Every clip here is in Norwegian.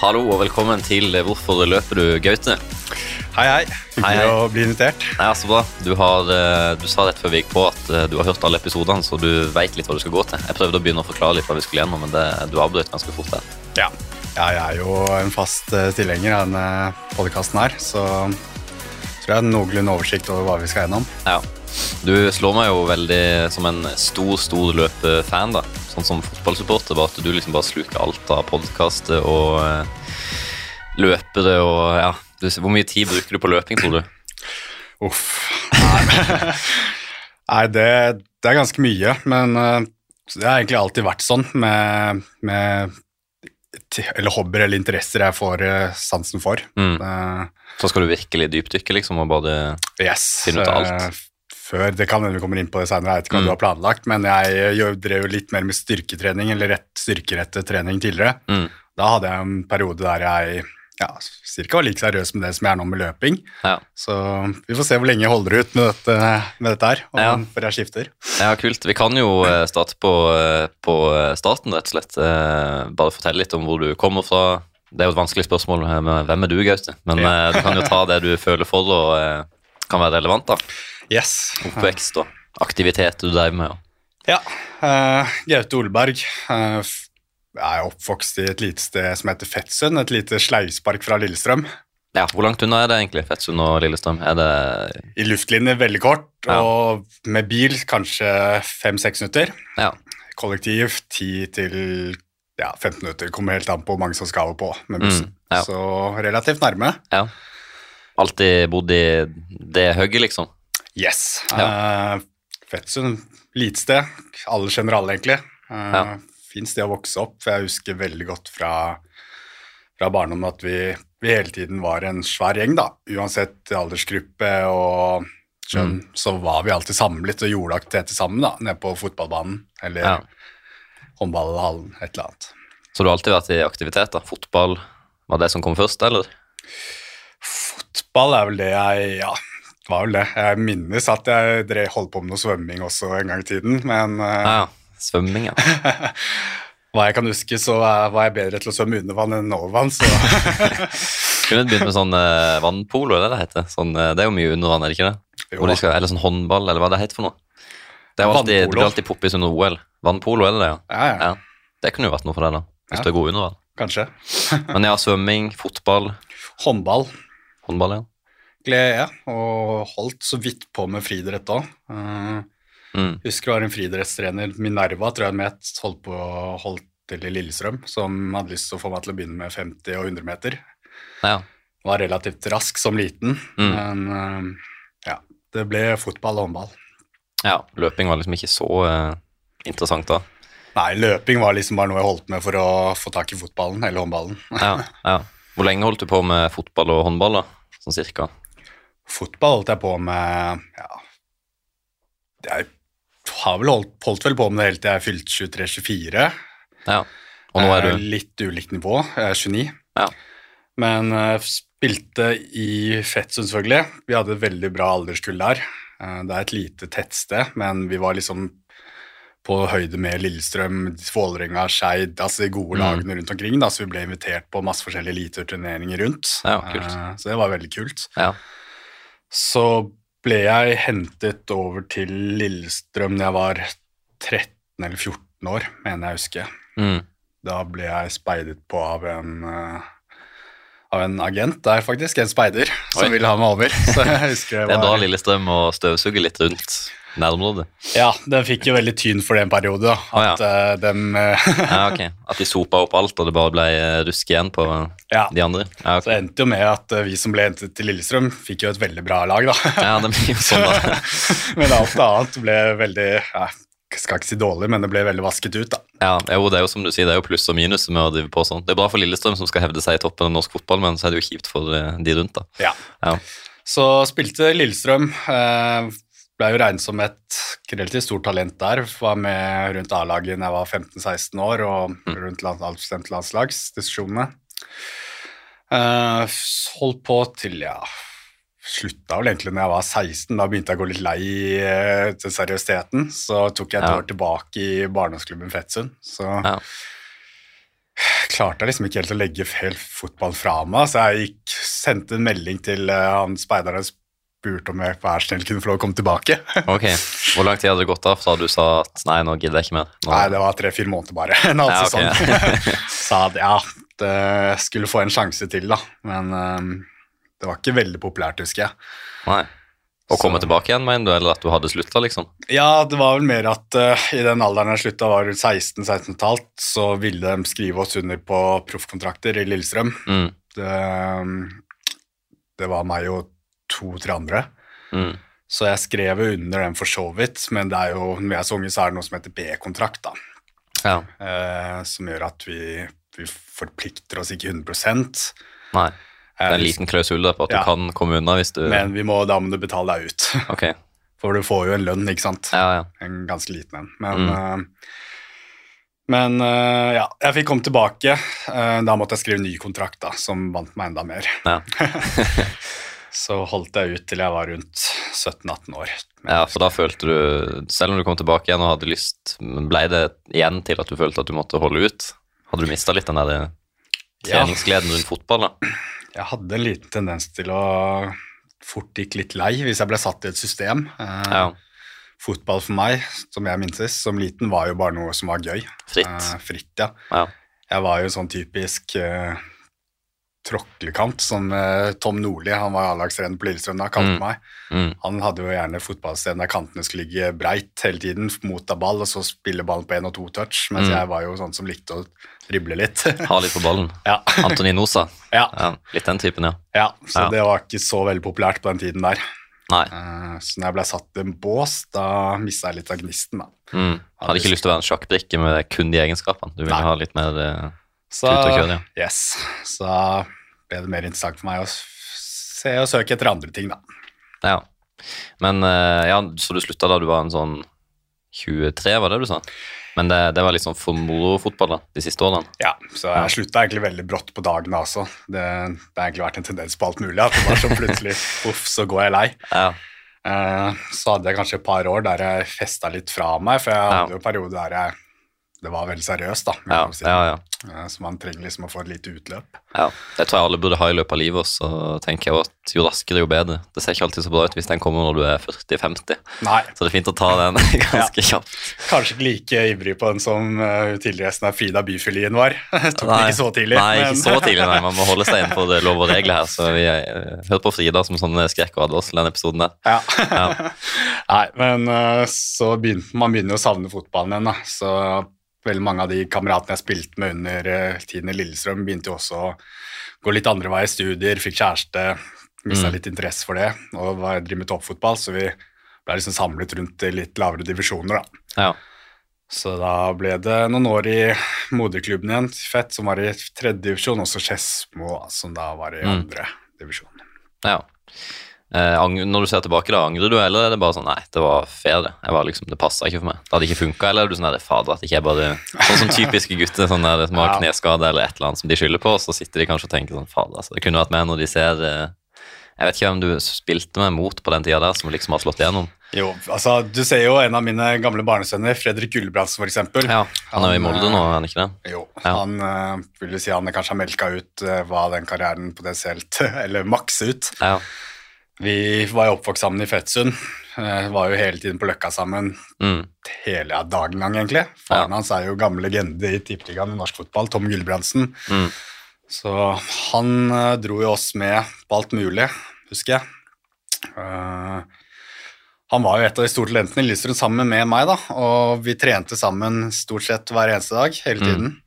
Hallo og velkommen til Hvorfor løper du, Gaute? Hei, hei. Hyggelig å bli invitert. Nei, så bra. Du, har, eh, du sa rett før vi gikk på at eh, du har hørt alle episodene, så du veit litt hva du skal gå til. Jeg prøvde å begynne å forklare litt hva vi skulle gjennom, men det, du avbrøt ganske fort der. Ja. ja, jeg er jo en fast eh, tilhenger av denne podkasten her, så tror jeg har noenlunde oversikt over hva vi skal gjennom. Ja. Du slår meg jo veldig som en stor, stor løpefan, da. Sånn som fotballsupporter, bare at du liksom bare sluker alt av podkaster og eh, løpere og ja. Du, hvor mye tid bruker du på løping, tror du? Uff. Nei, Nei det, det er ganske mye, men eh, det har egentlig alltid vært sånn med, med eller hobbyer eller interesser jeg får eh, sansen for. Mm. Uh, Så skal du virkelig dypdykke, liksom, og bare Yes. Finne ut av alt. Før, Det kan hende vi kommer inn på det senere, jeg vet ikke hva Mm. du har planlagt, men jeg eh, drev jo litt mer med styrketrening, eller rett styrkerettet trening tidligere. mm. Da hadde jeg en periode der jeg ja, cirka var like seriøs med det som jeg er nå med løping. Ja. Så vi får se hvor lenge jeg holder ut med dette, med dette her, om, Ja. før jeg skifter. Ja, kult. Vi kan jo eh, starte på, eh, på starten, rett og slett. Bare fortelle litt om hvor du kommer fra. Det er jo et vanskelig spørsmål. med Hvem er du, Gaute? Men Ja. du kan jo ta det du føler for, og kan være relevant. da. Yes. Oppvekst og aktivitet du drev med. ja. Ja. Uh, Gaute Olberg. Uh, jeg er oppvokst i et lite sted som heter Fettsund, et lite sleivspark fra Lillestrøm. Ja, Hvor langt unna er det egentlig, Fettsund og Lillestrøm? Er det I luftlinje veldig kort, Ja. og med bil kanskje fem-seks minutter. Ja. Kollektiv ti til ja, 15 minutter. Kommer helt an på hvor mange som skal på med bussen. Mm, ja. Så relativt nærme. ja. Alltid bodd i det hugget, liksom? Yes. Eh, Fettsund, lite sted. Alle kjenner alle, egentlig. Uh, Ja. Fint sted å vokse opp. For jeg husker veldig godt fra, fra barndommen at vi, vi hele tiden var en svær gjeng, da. Uansett aldersgruppe og kjønn, Mm. så var vi alltid samlet og gjorde aktiviteter sammen, da. Nede på fotballbanen eller Ja. håndballhallen, et eller annet. Så du har alltid vært i aktivitet? da? Fotball var det som kom først, eller? Fotball er vel det jeg Ja, var vel det. Jeg minnes at jeg drev, holdt på med noe svømming også en gang i tiden, men eh, Ja, ja. Svømming, ja. Hva jeg kan huske, så eh, var jeg bedre til å svømme under vann enn over vann, så Kunne begynt med sånn eh, vannpolo, er det heter? Sånn, eh, det er jo mye under vann, er det ikke det? Jo skal, eller sånn håndball, eller hva det heter for noe. Det, er alltid, det blir alltid poppis under OL. Vannpolo, er det det, ja? Ja, ja, ja. Det kunne jo vært noe for deg, da. Hvis Ja. du er god under vann. kanskje. Men ja, svømming, fotball, Håndball, håndball, ja. Gled jeg, og holdt så vidt på med friidrett òg. Uh, Mm. husker det var en friidrettstrener, Minerva, tror jeg han het, holdt på holdt til i Lillestrøm, som hadde lyst til å få meg til å begynne med 50 og 100 meter. ja. Var relativt rask som liten, Mm. men eh, ja, det ble fotball og håndball. Ja, løping var liksom ikke så uh, interessant da. Nei, løping var liksom bare noe jeg holdt med for å få tak i fotballen eller håndballen. Ja, ja. Hvor lenge holdt du på med fotball og håndball, da? Sånn cirka? Fotball holdt jeg på med ja, Jeg har vel holdt, holdt vel på med det helt til jeg fylte 23-24. Ja. Og nå er Eh, du Litt ulikt nivå. Jeg er 29. Ja. Men eh, spilte i Fetsund, selvfølgelig. Vi hadde et veldig bra alderskull der. Eh, det er et lite tettsted, men vi var liksom på høyde med Lillestrøm, Vålerenga, Skeid, altså de gode Mm. lagene rundt omkring. Da, så vi ble invitert på masse forskjellige eliteturneringer rundt. Ja, kult. Eh, så det var veldig kult. Ja. Så ble jeg hentet over til Lillestrøm da jeg var 13 eller 14 år, mener jeg å huske. Mm. Da ble jeg speidet på av en, eh, av en agent der, faktisk. En speider som Oi. ville ha meg over. Så jeg husker Det er bra Lillestrøm å støvsuge litt rundt nærområdet. Ja, den fikk jo veldig tyn for det en periode. da. Ja. At eh, dem eh, Ja, okay. At de sopa opp alt, og det bare ble eh, rusk igjen på Ja. de andre. Ja, okay. Så det endte jo med at vi som ble hentet til Lillestrøm, fikk jo et veldig bra lag, da. ja det blir jo sånn, da. Men alt annet ble veldig ja, skal ikke si dårlig, men det ble veldig vasket ut, da. Ja, jo, det er jo som du sier, det er jo pluss og minus med å drive på sånn. Det er bra for Lillestrøm som skal hevde seg i toppen av norsk fotball, men så er det jo kjipt for eh, de rundt, da. Ja. Ja. Så spilte Lillestrøm. Eh, ble jo regnet som et relativt stort talent der. Var med rundt A-laget da jeg var 15-16 år, og rundt land, allbestemt landslagsdiskusjonene. Eh, holdt på til ja slutta vel egentlig når jeg var 16. Da begynte jeg å gå litt lei eh, til seriøsiteten. Så tok jeg et Ja. år tilbake i barndomsklubben Fettsund. Så Ja. klarte jeg liksom ikke helt å legge helt fotball fra meg. Så jeg gikk, sendte en melding til eh, han speideren og spurte om jeg vær snill kunne få lov å komme tilbake. Ok, Hvor lang tid hadde det gått av fra du sa at nei, nå gidder jeg ikke mer? Nå... Nei, det var tre-fire måneder bare. En Ja, ok. sesong. Sa at ja, det skulle få en sjanse til, da. Men eh, det var ikke veldig populært, husker jeg. Nei. Å komme tilbake igjen, mener du, eller at du hadde slutta, liksom? Ja, det var vel mer at uh, i den alderen jeg slutta, var rundt 16-16 og et halvt, så ville de skrive oss under på proffkontrakter i Lillestrøm. Mm. Det, det var meg og to-tre andre. Mm. Så jeg skrev under den for så vidt, men det er jo, når jeg er så unge, så er det noe som heter B-kontrakt, da. Ja. Uh, som gjør at vi, vi forplikter oss ikke 100 Nei. Det er en liten klausul på at Ja. du kan komme unna hvis du Men vi må, da må du betale deg ut. Okay. For du får jo en lønn, ikke sant. Ja, ja. En ganske liten en. Men, Mm. uh, men uh, ja, jeg fikk komme tilbake. Uh, da måtte jeg skrive ny kontrakt, da, som vant meg enda mer. Ja. Så holdt jeg ut til jeg var rundt 17-18 år. Ja, for da følte du Selv om du kom tilbake igjen og hadde lyst, ble det igjen til at du følte at du måtte holde ut? Hadde du mista litt der Ja. Treningsgleden rundt fotball, da? Jeg hadde en liten tendens til å fort gikk litt lei hvis jeg ble satt i et system. Eh, Ja. Fotball for meg, som jeg minnes, som liten var jo bare noe som var gøy. Fritt. Eh, fritt, ja. Ja. Jeg var jo sånn typisk uh, tråklekant, som eh, Tom Nordli, han var A-lagstrener på Lillestrøm da, kalte Mm. meg. Mm. Han hadde jo gjerne fotballsted der kantene skulle ligge breit hele tiden, motta ball, og så spille ballen på én og to touch, mens Mm. jeg var jo sånn som likte å drible litt. Ha litt på ballen. ja. Antonin Osa. ja. Ja, litt den typen, ja. ja, så Ja. det var ikke så veldig populært på den tiden der. Nei. Eh, Så når jeg ble satt i en bås, da mista jeg litt av gnisten, da. Mm. Hadde ikke lyst til å være en sjakkbrikke med kun de egenskapene. Du ville Nei. ha litt mer uh, Så, Tut og kjør, ja. Yes. Så ble det mer interessant for meg å se og søke etter andre ting, da. Ja. Men eh, ja, så du slutta da du var en sånn 23, var det du sa? Men det, det var liksom for moro-fotball da, de siste årene? Ja, så jeg slutta egentlig veldig brått på dagene da også. Det, det har egentlig vært en tendens på alt mulig, at det var så plutselig uff, så går jeg lei. Ja. Eh, så hadde jeg kanskje et par år der jeg festa litt fra meg, for jeg hadde jo en periode der jeg det var veldig seriøst, da. Ja, si. ja, ja. Eh, Så man trenger liksom å få et lite utløp. ja. Det tror jeg alle burde ha i løpet av livet, og så tenker jeg at jo raskere, jo bedre. Det ser ikke alltid så bra ut hvis den kommer når du er 40-50, Nei, så det er fint å ta den ganske kjapt. kanskje ikke like ivrig på den som uh, tidligere er Frida Byfylien var. Tok den ikke så tidlig. Nei, men- ikke så tidlig, nei. Man må holde seg innenfor det lov og regler her. Så vi uh, hørte på Frida som sånn skrekk og advarsel den episoden der. Ja. Nei, men uh, så begynte man begynner å savne fotballen igjen, da. Så veldig mange av de kameratene jeg spilte med under eh, tiden i Lillestrøm, begynte jo også å gå litt andre veier, studier, fikk kjæreste, mista Mm. litt interesse for det, og var driver med toppfotball, så vi ble liksom samlet rundt i litt lavere divisjoner, da. Ja. Så da ble det noen år i moderklubben igjen, Fett, som var i tredje divisjon, også Skedsmo, som da var i Mm. andre divisjon. ja. Eh, når du ser tilbake, da, angrer du, eller er det bare sånn nei, det var fair, det. Jeg var liksom, det passa ikke for meg. Det hadde ikke funka, eller er du sånn der, fader, at ikke jeg bare Sånn som typiske gutter sånn der, som har kneskade eller et eller annet som de skylder på, og så sitter de kanskje og tenker sånn, fader, altså, det kunne vært med når de ser eh, Jeg vet ikke hvem du spilte med mot på den tida der, som liksom har slått igjennom. Jo, altså du ser jo en av mine gamle barnesønner, Fredrik Gulbrandsen eksempel. Ja, Han er jo i Molde nå, er han ikke det? Jo, Ja. han eh, vil jo si han kanskje har melka ut eh, hva den karrieren potensielt Eller maks ut. Ja. Vi var jo oppvokst sammen i Fettsund. eh, var jo hele tiden på Løkka sammen Mm. hele dagen lang, egentlig. Faren hans er jo gammel legende i tippeligaen i norsk fotball, Tom Gulbrandsen. Mm. Så han eh, dro jo oss med på alt mulig, husker jeg. Eh, han var jo et av de store talentene i Lillestrøm sammen med meg, da, og vi trente sammen stort sett hver eneste dag, hele Mm. tiden.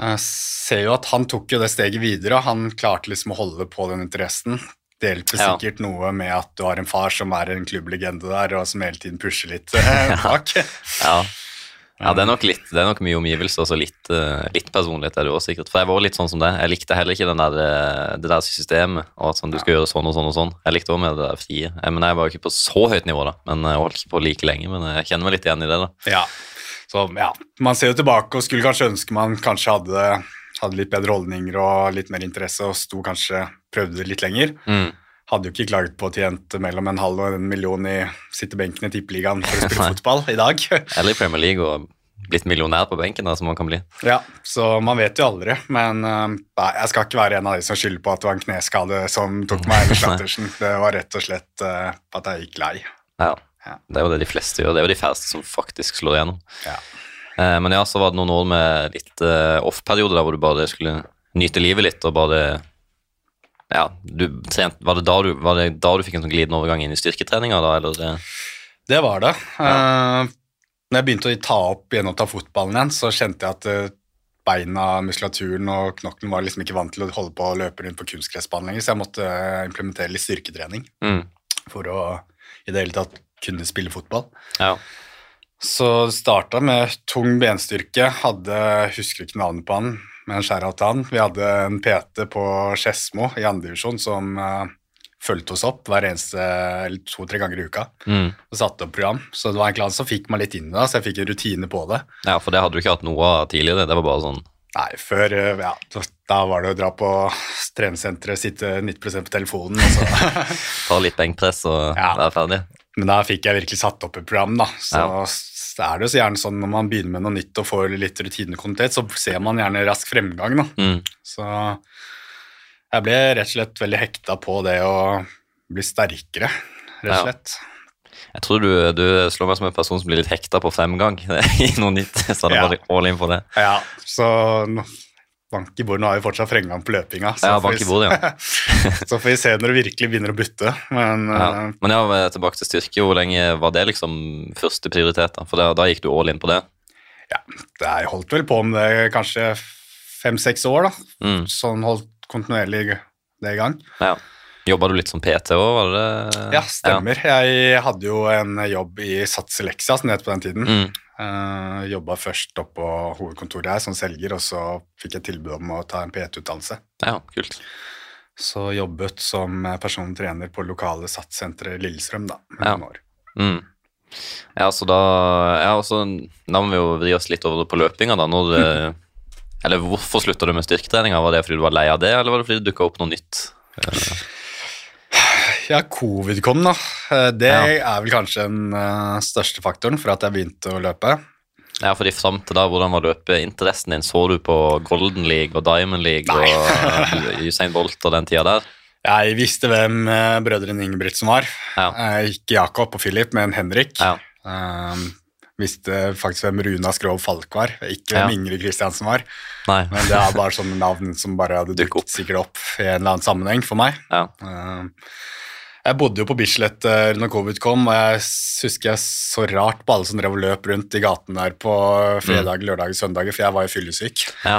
Jeg ser jo at han tok jo det steget videre, han klarte liksom å holde på den interessen. Det hjelper Ja. sikkert noe med at du har en far som er en klubblegende der, og som hele tiden pusher litt eh, bak. Ja. ja, det er nok litt, det er nok mye omgivelser, og så litt, eh, litt personlighet er det også sikkert. For jeg var litt sånn som det. Jeg likte heller ikke den der, eh, det der systemet, og at sånn, du skal gjøre sånn og sånn og sånn. Jeg likte også med det der frie. Men jeg var jo ikke på så høyt nivå da, men jeg holdt ikke på like lenge, men jeg kjenner meg litt igjen i det da. Ja. Så ja, man ser jo tilbake og skulle kanskje ønske man kanskje hadde, hadde litt bedre holdninger og litt mer interesse og sto kanskje prøvde det litt lenger. Mm. hadde jo ikke klaget på å tjent mellom en halv og en million i sittebenken i Tippeligaen for å spille fotball i dag. Eller i Premier League og blitt millionær på benken, da, som man kan bli. Ja, så man vet jo aldri. Men uh, nei, jeg skal ikke være en av de som skylder på at det var en kneskade som tok meg eller slattersen. Det var rett og slett uh, at jeg gikk lei. Ja. Ja. Det er jo det de fleste gjør. Det er jo de færreste som faktisk slår igjennom. Ja. Eh, men ja, så var det noen år med litt eh, off-periode der hvor du bare skulle nyte livet litt og bare Ja, du trent Var det du, var det da du fikk en sånn glidende overgang inn i styrketreninga, da, eller? Det? Det var det. Uh, når jeg begynte å ta opp gjenoppta fotballen igjen, så kjente jeg at beina, muskulaturen og knokkelen var liksom ikke vant til å holde på å løpe rundt på kunstgressbanen lenger, så jeg måtte implementere litt styrketrening Mm. for å i det hele tatt kunne spille fotball. Ja. Så starta med tung benstyrke. Hadde, husker ikke navnet på han, men skjæra til han. Vi hadde en PT på Skedsmo i andredivisjon som uh, fulgte oss opp hver eneste to-tre ganger i uka. Mm. Og satte opp program. Så det var egentlig han som fikk meg litt inn i det, så jeg fikk en rutine på det. ja, for det hadde du ikke hatt noe av tidligere. Det var bare sånn Nei, før uh, Ja, da- da var det å dra på treningssenteret, sitte 90 på telefonen, og så ta litt benkpress og Ja. være ferdig. Men da fikk jeg virkelig satt opp et program, da. Så Ja. er det jo så gjerne sånn når man begynner med noe nytt og får litt rutinekontinuitet, så ser man gjerne rask fremgang, da. Mm. Så jeg ble rett og slett veldig hekta på det å bli sterkere, rett og slett. Jeg tror du, du slår meg som en person som blir litt hekta på fremgang i noe nytt. Så det Ja. bare all in på det. Ja, så bank i bordet, nå har vi fortsatt fremgang på løpinga. Så, Ja, bank i bordet, ja. så får vi se når det virkelig begynner å butte. Men Ja. eh, Men ja, tilbake til styrke. Hvor lenge var det liksom første prioritet? da? For da, da gikk du all in på det. ja, det holdt vel på med det kanskje fem-seks år, da. Mm. Sånn holdt kontinuerlig det i gang. Ja. Jobba du litt som PT òg? Ja, stemmer. Jeg hadde jo en jobb i Sats Elexia, som det het på den tiden. Ja. Mm. Uh, jobba først opp på hovedkontoret her som selger, og så fikk jeg tilbud om å ta en PT-utdannelse. ja, kult. Så jobbet som personlig trener på lokale SATS-senteret Lillestrøm da, Ja. Mm. Ja, så da ja, så Da må vi jo vri oss litt over på løpinga, da. Når mm. eller hvorfor slutta du med styrketreninga? Var det fordi du var lei av det, eller var det fordi det dukka opp noe nytt? Ja, covid kom, da. Uh, Det Ja. er vel kanskje den uh, største faktoren for at jeg begynte å løpe. Ja, fordi fram til da, hvordan var løpeinteressen din? Så du på Golden League og Diamond League Nei. og uh, Usain Bolt og den tida der? Jeg visste hvem uh, brødrene Ingebrigtsen var. Ja. Ikke Jakob og Philip, men Henrik. Ja. Um, visste faktisk hvem Runa Skrov Falk var, ikke Ja. hvem Ingrid Kristiansen var. Nei. Men det er bare sånne navn som bare hadde Dukket dukket sikkert opp i en eller annen sammenheng for meg. Ja. Uh, jeg bodde jo på Bislett uh, når covid kom, og jeg husker jeg så rart på alle som drev og løp rundt i gaten der på fredag, lørdag, søndag, for jeg var jo fyllesyk. ja.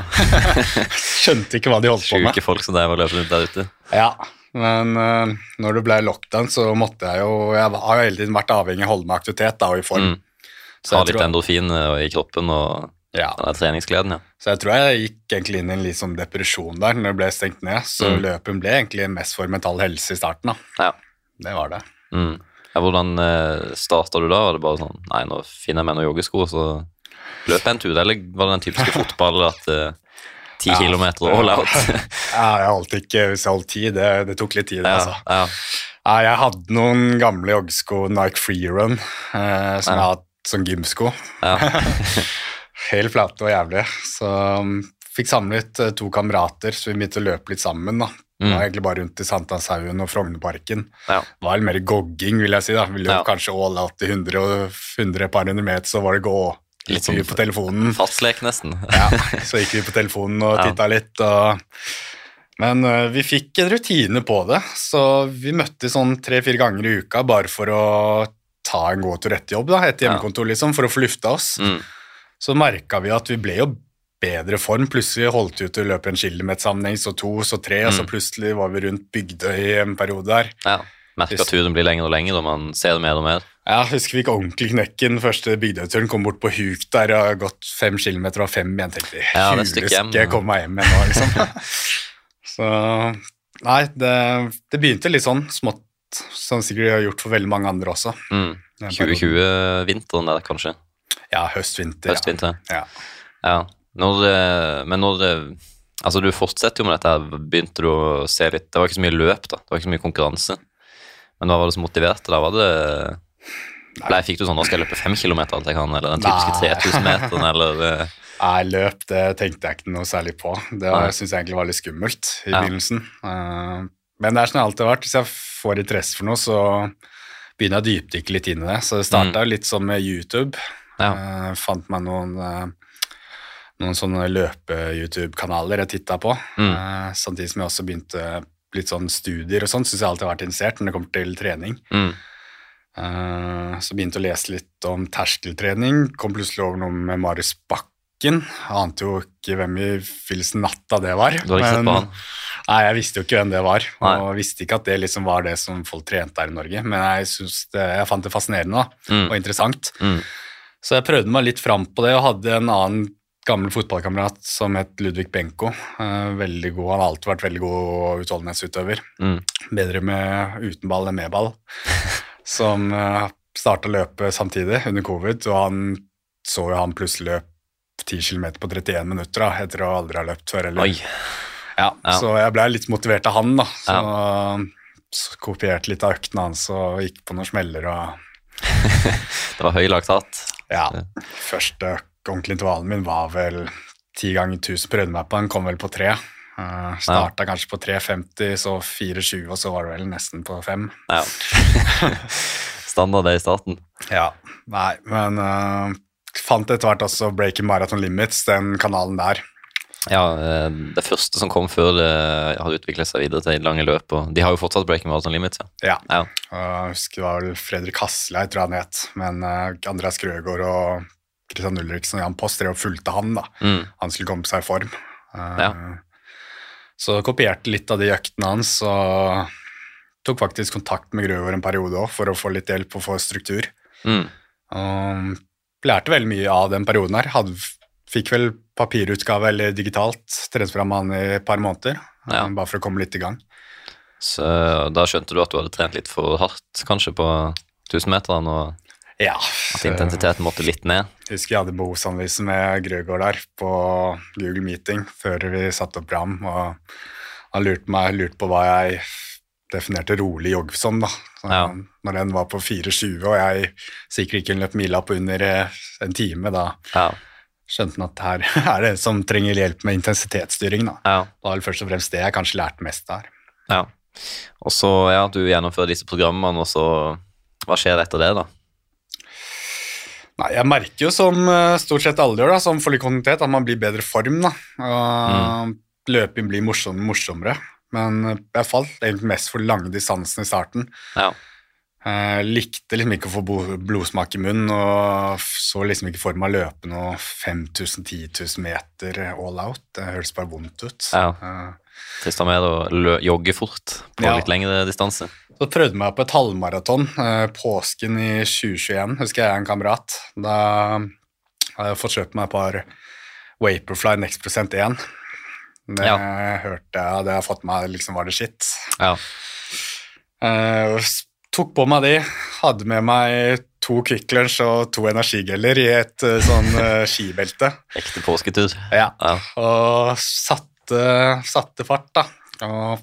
Skjønte ikke hva de holdt på med. Sjuke folk som drev og løp rundt der ute. Ja, men uh, når det ble lockdown, så måtte jeg jo Jeg har jo hele tiden vært avhengig av å holde meg i aktivitet da, og i form. Mm. Så, Ha jeg litt tror, endorfin uh, i kroppen og ja, den treningsgleden, ja. så jeg tror jeg gikk egentlig inn i en litt sånn depresjon der når det ble stengt ned. Så Mm. løpen ble egentlig mest for mental helse i starten. da. Ja. Det var det. Mm. ja hvordan uh, starta du da? Var det bare sånn Nei, nå finner jeg meg noen joggesko, så løper jeg en tur? Eller var det den typiske fotball at uh, ti Ja. kilometer all out? Ja, jeg holdt ikke hvis jeg holdt ti. Det, det tok litt tid, det, ja, altså. ja. Ja, jeg hadde noen gamle joggesko, Nike Freerun, eh, som jeg har hatt som gymsko. ja. Helt flate og jævlige. Så um, fikk samlet eh, to kamerater, så vi begynte å løpe litt sammen. da. Det var Mm. egentlig bare rundt i Sankthanshaugen og Frognerparken. ja. Det var mer gogging, vil jeg si. da. Ville Ja. kanskje all out i 100 og 100 par hundre meter, så var det gå Litt sånn på telefonen. Fastlek, nesten. Ja, så gikk vi på telefonen og titta litt. Og... Men øh, vi fikk en rutine på det, så vi møttes sånn tre-fire ganger i uka bare for å ta en gåtur etter jobb, da, etter hjemmekontor, liksom, for å få lufta oss. Mm. Så merka vi at vi ble jo bedre form. Plutselig holdt vi ut til å løpe en kilometersammenheng, så to, så tre, og så Mm. plutselig var vi rundt Bygdøy i en periode der. Ja. Merker at turen blir lengre og lengre, og man ser det mer og mer. Jeg husker vi gikk ordentlig knekken første Bygdøyturen, kom bort på huk der og har gått fem kilometer og fem igjen. Tenkte jeg, Ja, det et "Hule, skal jeg komme meg hjem igjen nå, liksom. så nei, det, det begynte litt sånn smått, som sikkert jeg har gjort for veldig mange andre også. Mm. 2020-vinteren der, kanskje. Ja, høst-vinter. Høst, ja. Ja. Ja. Når men når Altså, du fortsetter jo med dette. Begynte du å se litt Det var ikke så mye løp, da. Det var ikke så mye konkurranse. Men hva var det som motiverte? Da var det Nei, Fikk du sånn 'nå skal jeg løpe fem kilometer alt jeg kan', eller den typiske 3000-meteren, eller eh, Nei, løp det tenkte jeg ikke noe særlig på. Det syns jeg egentlig var litt skummelt i Ja. begynnelsen. Eh, men det er sånn det alltid har vært. Hvis jeg får interesse for noe, så begynner jeg å dypdykke litt inn i det. Så det starta litt sånn med YouTube. Mm. Ja. Eh, fant meg noen, eh, noen sånne løpe-YouTube-kanaler jeg titta på. Mm. Uh, samtidig som jeg også begynte litt sånn studier og sånn, syns jeg alltid har vært interessert når det kommer til trening. mm, Uh, Så begynte å lese litt om terskeltrening. Kom plutselig over noe med Marius Bakken. Jeg ante jo ikke hvem i fillesen natta det var. Du har ikke sett på han? Nei, jeg visste jo ikke hvem det var. Nei. Og visste ikke at det liksom var det som folk trente her i Norge. Men jeg, synes det, jeg fant det fascinerende da, Mm. og interessant. Mm. Så jeg prøvde meg litt fram på det, og hadde en annen gammel fotballkamerat som het Ludvig Benko. Eh, veldig god, Han har alltid vært veldig god utholdenhetsutøver. Mm. Bedre med uten ball enn med ball. Som uh, starta løpe samtidig under covid, og han så jo han plutselig løp 10 km på 31 minutter da, etter å aldri ha løpt før. Eller. Ja, Ja. Så jeg ble litt motivert av han, da. Så, så kopierte litt av øktene hans og gikk på noen smeller og Det var høy laktat. Ja. Første ordentlige intervallen min var vel ti ganger 1000. Prøvde meg på den, kom vel på tre. Uh, starta kanskje på 3,50, så 4,20, og så var det vel nesten på 5. Ja. Standard det i starten. Ja, nei, men uh, fant etter hvert også Breaking Marathon Limits, den kanalen der. Ja, eh, det første som kom før det har utviklet seg videre til lange løp. Og de har jo fortsatt Breaking Marathon Limits, ja. Ja. ja. Jeg husker det var vel Fredrik tror jeg han het. Men Andreas Krøgaard og Christian Ulriksen og Jan Post drev og fulgte han, da. Mm. Han skulle komme seg i form. Uh, Ja. Så kopierte litt av de øktene hans og tok faktisk kontakt med Grøver en periode òg for å få litt hjelp og få struktur. Mm. Og lærte veldig mye av den perioden her. Hadde, fikk vel papirutgave eller digitalt treningsprogram av han i et par måneder, Ja. uh, bare for å komme litt i gang. Så da skjønte du at du hadde trent litt for hardt, kanskje, på 1000-meterne? og Ja. at intensiteten måtte litt ned. Jeg husker jeg hadde behovsanalyse med Grøgaard der på Google Meeting før vi satte opp program, og han lurte meg lurte på hva jeg definerte rolig jogg som. da. Så Ja. Når den var på 4,20 og jeg sikkert ikke løp mila på under eh, en time, da Ja. skjønte han at her er det en som trenger hjelp med intensitetsstyring. Da ja. Det var vel først og fremst det jeg kanskje lærte mest der. ja. Og så, ja, du gjennomfører disse programmene, og så Hva skjer etter det, da? Nei, Jeg merker jo som eh, stort sett alle gjør, da, som kontinuitet, at man blir i bedre form. da. Og Løping blir morsom, morsommere. Men eh, jeg falt egentlig mest for lange distansene i starten. Ja. Jeg likte liksom ikke å få blodsmak i munnen, og så liksom ikke for meg å løpe noe 5000-10 000 meter all out. Det høres bare vondt ut. Ja. Eh, med å jogge fort på Ja. litt lengre distanse. Så prøvde jeg meg på et halvmaraton, eh, påsken i 2021, husker jeg en kamerat. Da hadde jeg fått kjøpt meg et par Vaporfly Next Prosent 1. Det Ja. hørte jeg, det har fått meg liksom var det shit. Ja. Eh, tok på meg de, hadde med meg to Kvikk Lunsj og to energigeller i et eh, sånn skibelte. Ekte påsketur. Ja. Ja. Og satte, satte fart, da. Og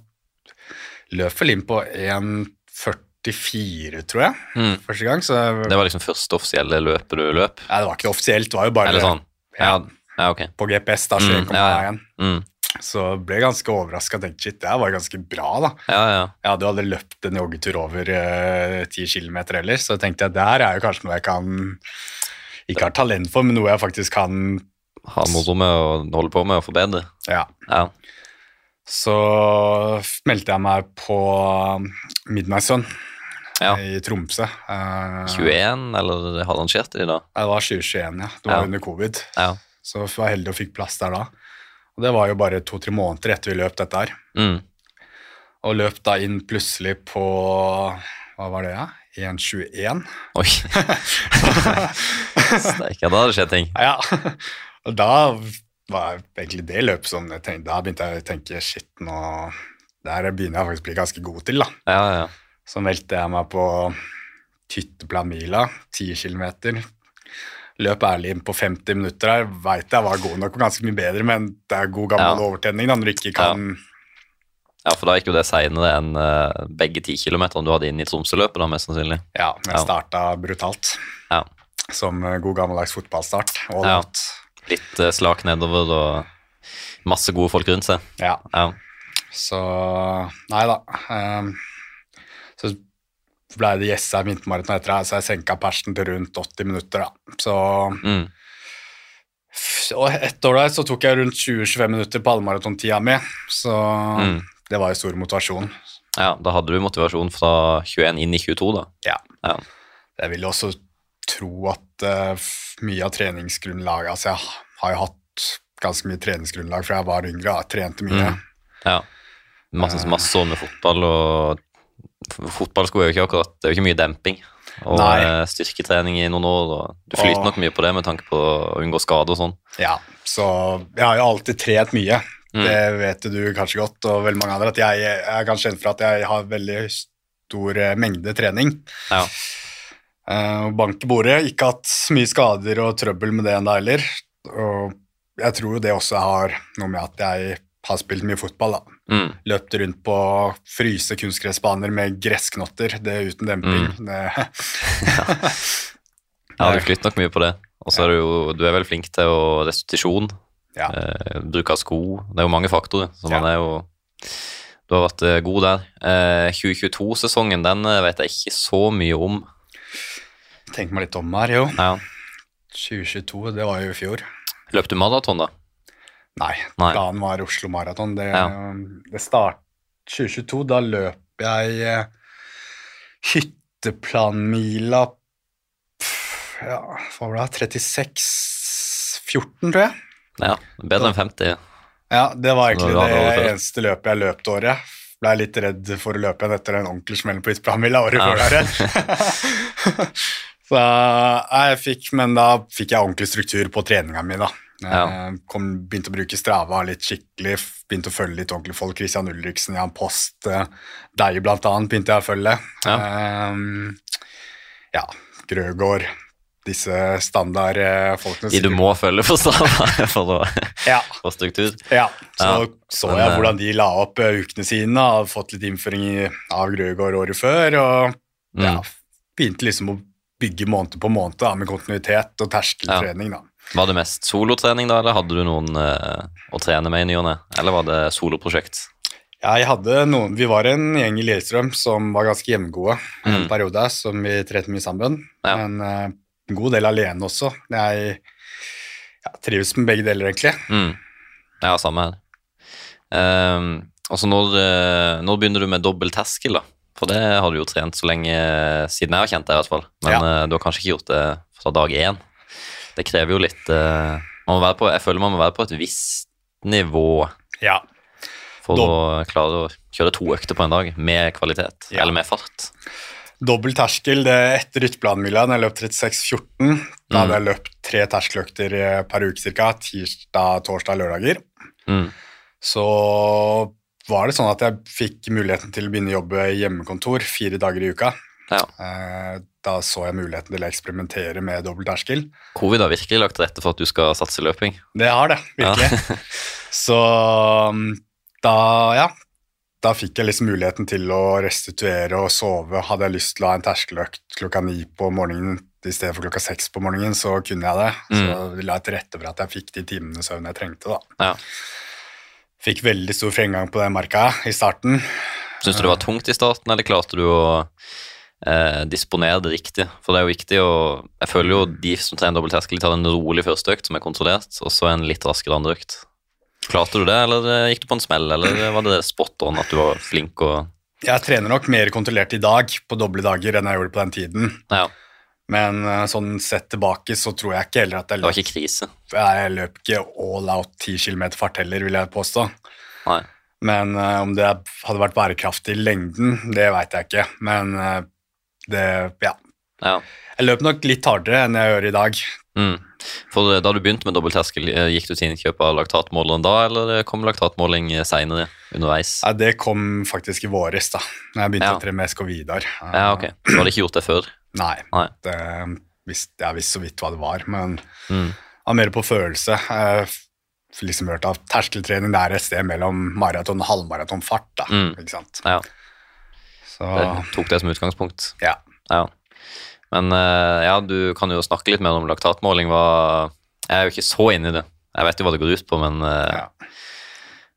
løp vel inn på 1,44, tror jeg, Mm. første gang. Så Det var liksom første offisielle løpet du løp? ja, det var ikke offisielt, det var jo bare sånn? Ja, ja okay. på GPS. da, Mm, 21,1. ja, ja. Mm. Så ble jeg ganske overraska og tenkte shit, det her var ganske bra, da. Ja, ja. Jeg hadde jo aldri løpt en joggetur over ti 10 km heller, så tenkte jeg der er jo kanskje noe jeg kan ikke har talent for, men noe jeg faktisk kan Ha moro med å holde på med å forbedre. Ja. Ja. Så meldte jeg meg på Midnight Sun ja. i Tromsø. Eh, 21, eller har arrangert de da? Det var 2021, ja. Det var Ja. under covid. Ja. Så jeg var heldig og fikk plass der da. Og det var jo bare to-tre måneder etter vi løp dette her. Mm. Og løp da inn plutselig på Hva var det, ja? 1,21. Oi. Steike, da hadde det skjedd ting. Ja. Og da var egentlig det løpet som jeg tenkte, Da begynte jeg å tenke shit, nå Der begynner jeg faktisk å bli ganske god til, da. Ja, ja. Så meldte jeg meg på Tytteplanmila, 10 km. løp ærlig inn på 50 minutter her, veit jeg var god nok og ganske mye bedre, men det er god gammel Ja. overtenning da, når du ikke kan Ja, for da gikk jo det seinere enn eh, begge 10 km du hadde inn i Tromsø-løpet, da, mest sannsynlig. Ja, men jeg Ja. starta brutalt. Ja. Som god gammeldags fotballstart. All Ja. out. Litt uh, slak nedover og masse gode folk rundt seg. Ja. Ja. Så Nei da. Um, så ble det Jessheim vintermaraton etter det, så jeg senka persen til rundt 80 minutter, da. Så Mm. Og ett år der så tok jeg rundt 20-25 minutter på halvmaratontida mi, så Mm. det var jo stor motivasjon. ja, da hadde du motivasjon fra 21 inn i 22, da. Ja. Ja. Jeg ville også tro at uh, mye av treningsgrunnlaget Altså, jeg har jo hatt ganske mye treningsgrunnlag fra jeg var yngre, jeg trente mye. Mm. Ja. Masse, masse år med fotball, og fotballsko er jo ikke akkurat Det er jo ikke mye demping. Og Nei. eh, styrketrening i noen år, og du flyter Og- nok mye på det med tanke på å unngå skade og sånn. Ja, så jeg har jo alltid trent mye. Mm. Det vet du kanskje godt, og veldig mange andre, at jeg, jeg er kanskje kjent for at jeg har veldig stor eh, mengde trening. Ja. Eh, bank i bordet. Ikke hatt mye skader og trøbbel med det ennå heller. Og jeg tror jo det også har noe med at jeg har spilt mye fotball, da. Mm. Løpt rundt på fryse kunstgressbaner med gressknotter, det uten demping. Mm. Det, ja, du flytter nok mye på det. Og så er du jo Du er vel flink til å restitusjon. ja. Eh, bruk av sko. Det er jo mange faktorer. Så Ja. er jo Du har vært eh, god der. Eh, 2022-sesongen den eh, vet jeg ikke så mye om. Tenk meg litt om her, jo. Ja. 2022, det var jo i fjor. Løp du maraton, da? Nei, Nei. planen var Oslo Maraton. Det, Ja. det start 2022, da løp jeg eh, hytteplanmila Ja, hva var det? 36-14, tror jeg. Ja, bedre enn 50. Ja, det var egentlig det, det før. eneste løpet jeg løp det året. Blei litt redd for å løpe igjen etter en ordentlig smell på hytteplanmila året Ja. før der. Så jeg fikk, men da fikk jeg ordentlig struktur på treninga mi, da. Ja. Kom, begynte å bruke Strava litt skikkelig, begynte å følge litt ordentlige folk. Christian Ulriksen, Jan Post, eh, deg blant annet begynte jeg å følge. Ja. um, ja Grøgaard, disse standardfolkene. De du må følge for Strava for å Ja, få struktur. ja, så Ja, så jeg eh, hvordan de la opp eh, ukene sine, hadde fått litt innføring i, av Grøgaard året før, og ja, Mm. begynte liksom å bygge måned på måned da, med kontinuitet og terskeltrening. da. Var det mest solotrening, da, eller hadde du noen eh, å trene med i ny og ne? Eller var det soloprosjekt? Jeg hadde noen, Vi var en gjeng i Lillestrøm som var ganske en Mm. periode, som vi trente mye sammen, Ja. men eh, en god del alene også. Jeg ja, trives med begge deler, egentlig. Mm. Ja, samme her. Um, altså, når, eh, når begynner du med dobbel terskel, da? For det har du jo trent så lenge siden jeg har kjent deg, i hvert fall. Men Ja. eh, du har kanskje ikke gjort det fra dag én. Det krever jo litt eh, man må være på, Jeg føler man må være på et visst nivå Ja. for Dob- å klare å kjøre to økter på en dag med kvalitet, Ja. eller med fart. Dobbel terskel det er etter rytteplanmila, da jeg løp 36,14. Da hadde Mm. jeg løpt tre terskeløkter eh, per uke ca. Tirsdag, torsdag, lørdager. Mm. Så var det sånn at jeg fikk muligheten til å begynne å jobbe i hjemmekontor fire dager i uka. Ja. Eh, Da så jeg muligheten til å eksperimentere med dobbel terskel. Covid har virkelig lagt til rette for at du skal satse løping. Det har det, virkelig. Så um, da, ja. Da fikk jeg liksom muligheten til å restituere og sove. Hadde jeg lyst til å ha en terskeløkt klokka ni på morgenen i stedet for klokka seks på morgenen, så kunne jeg det. Så det la jeg til rette for at jeg fikk de timene søvn jeg trengte, da. Ja. Fikk veldig stor fremgang på den marka i starten. Syns du det var tungt i starten, eller klarte du å eh, disponere det riktig? For det er jo viktig å Jeg føler jo de som trener dobbel terskel, tar en rolig første økt som er kontrollert, og så en litt raskere andre økt. Klarte du det, eller eh, gikk du på en smell, eller var det spot on at du var flink og Jeg trener nok mer kontrollert i dag på doble dager enn jeg gjorde på den tiden. Ja, Men eh, sånn sett tilbake så tror jeg ikke heller at jeg det var ikke krise. jeg løp ikke all out 10 km fart heller, vil jeg påstå. Nei. Men uh, om det hadde vært bærekraftig i lengden, det veit jeg ikke. Men uh, det Ja. Ja. Jeg løp nok litt hardere enn jeg gjør i dag. Mm. For da du begynte med dobbeltterskel, gikk du til innkjøp av laktatmåleren da, eller kom laktatmåling seinere underveis? Ja, det kom faktisk i våres, da Når jeg begynte Ja. å trene med SK Vidar. Ja, ok. Så hadde ikke gjort det før? Nei. Nei. Det, visste, jeg visste så vidt hva det var, men Mm. var mer på følelse. Jeg liksom hørt at terskeltrening det er et sted mellom maraton og halvmaratonfart. da, Mm. ikke sant? Ja, Så jeg tok det som utgangspunkt. ja. Ja. Men eh, ja, du kan jo snakke litt mer om laktatmåling. Jeg er jo ikke så inne i det. Jeg vet jo hva det går ut på, men eh, Ja.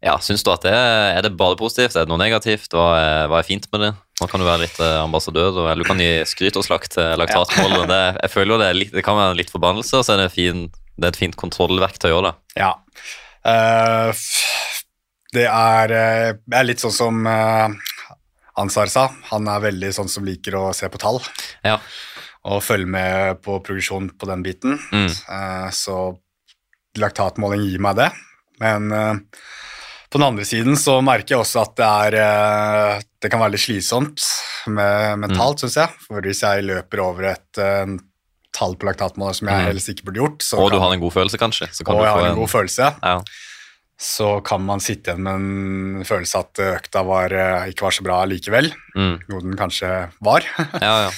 Ja, syns du at det er, det bare positivt? Er det noe negativt? Hva er, hva er fint med det? Nå kan du være litt eh, ambassadør, eller du kan gi skryt og slakt til laktatmålere. Det, jeg føler jo det, litt, det kan være litt forbannelse, og så er det, fin, det er et fint kontrollverktøy òg, da. Ja. Uh, det er, eh, er litt sånn som uh, Ansar sa. Han er veldig sånn som liker å se på tall Ja. og følge med på progresjon på den biten. Mm. Uh, så laktatmåling gir meg det. Men eh, på den andre siden så merker jeg også at det er eh, Det kan være litt slitsomt med, mentalt, synes jeg. For hvis jeg løper over et eh, tall på laktatmåler som jeg Mm. helst ikke burde gjort, så Og du kan, har en god følelse, kanskje. Så kan og du jeg få har en god følelse, ja. så kan man sitte igjen med en følelse at økta var, eh, ikke var så bra likevel. Mm. Noe den kanskje var. ja, ja.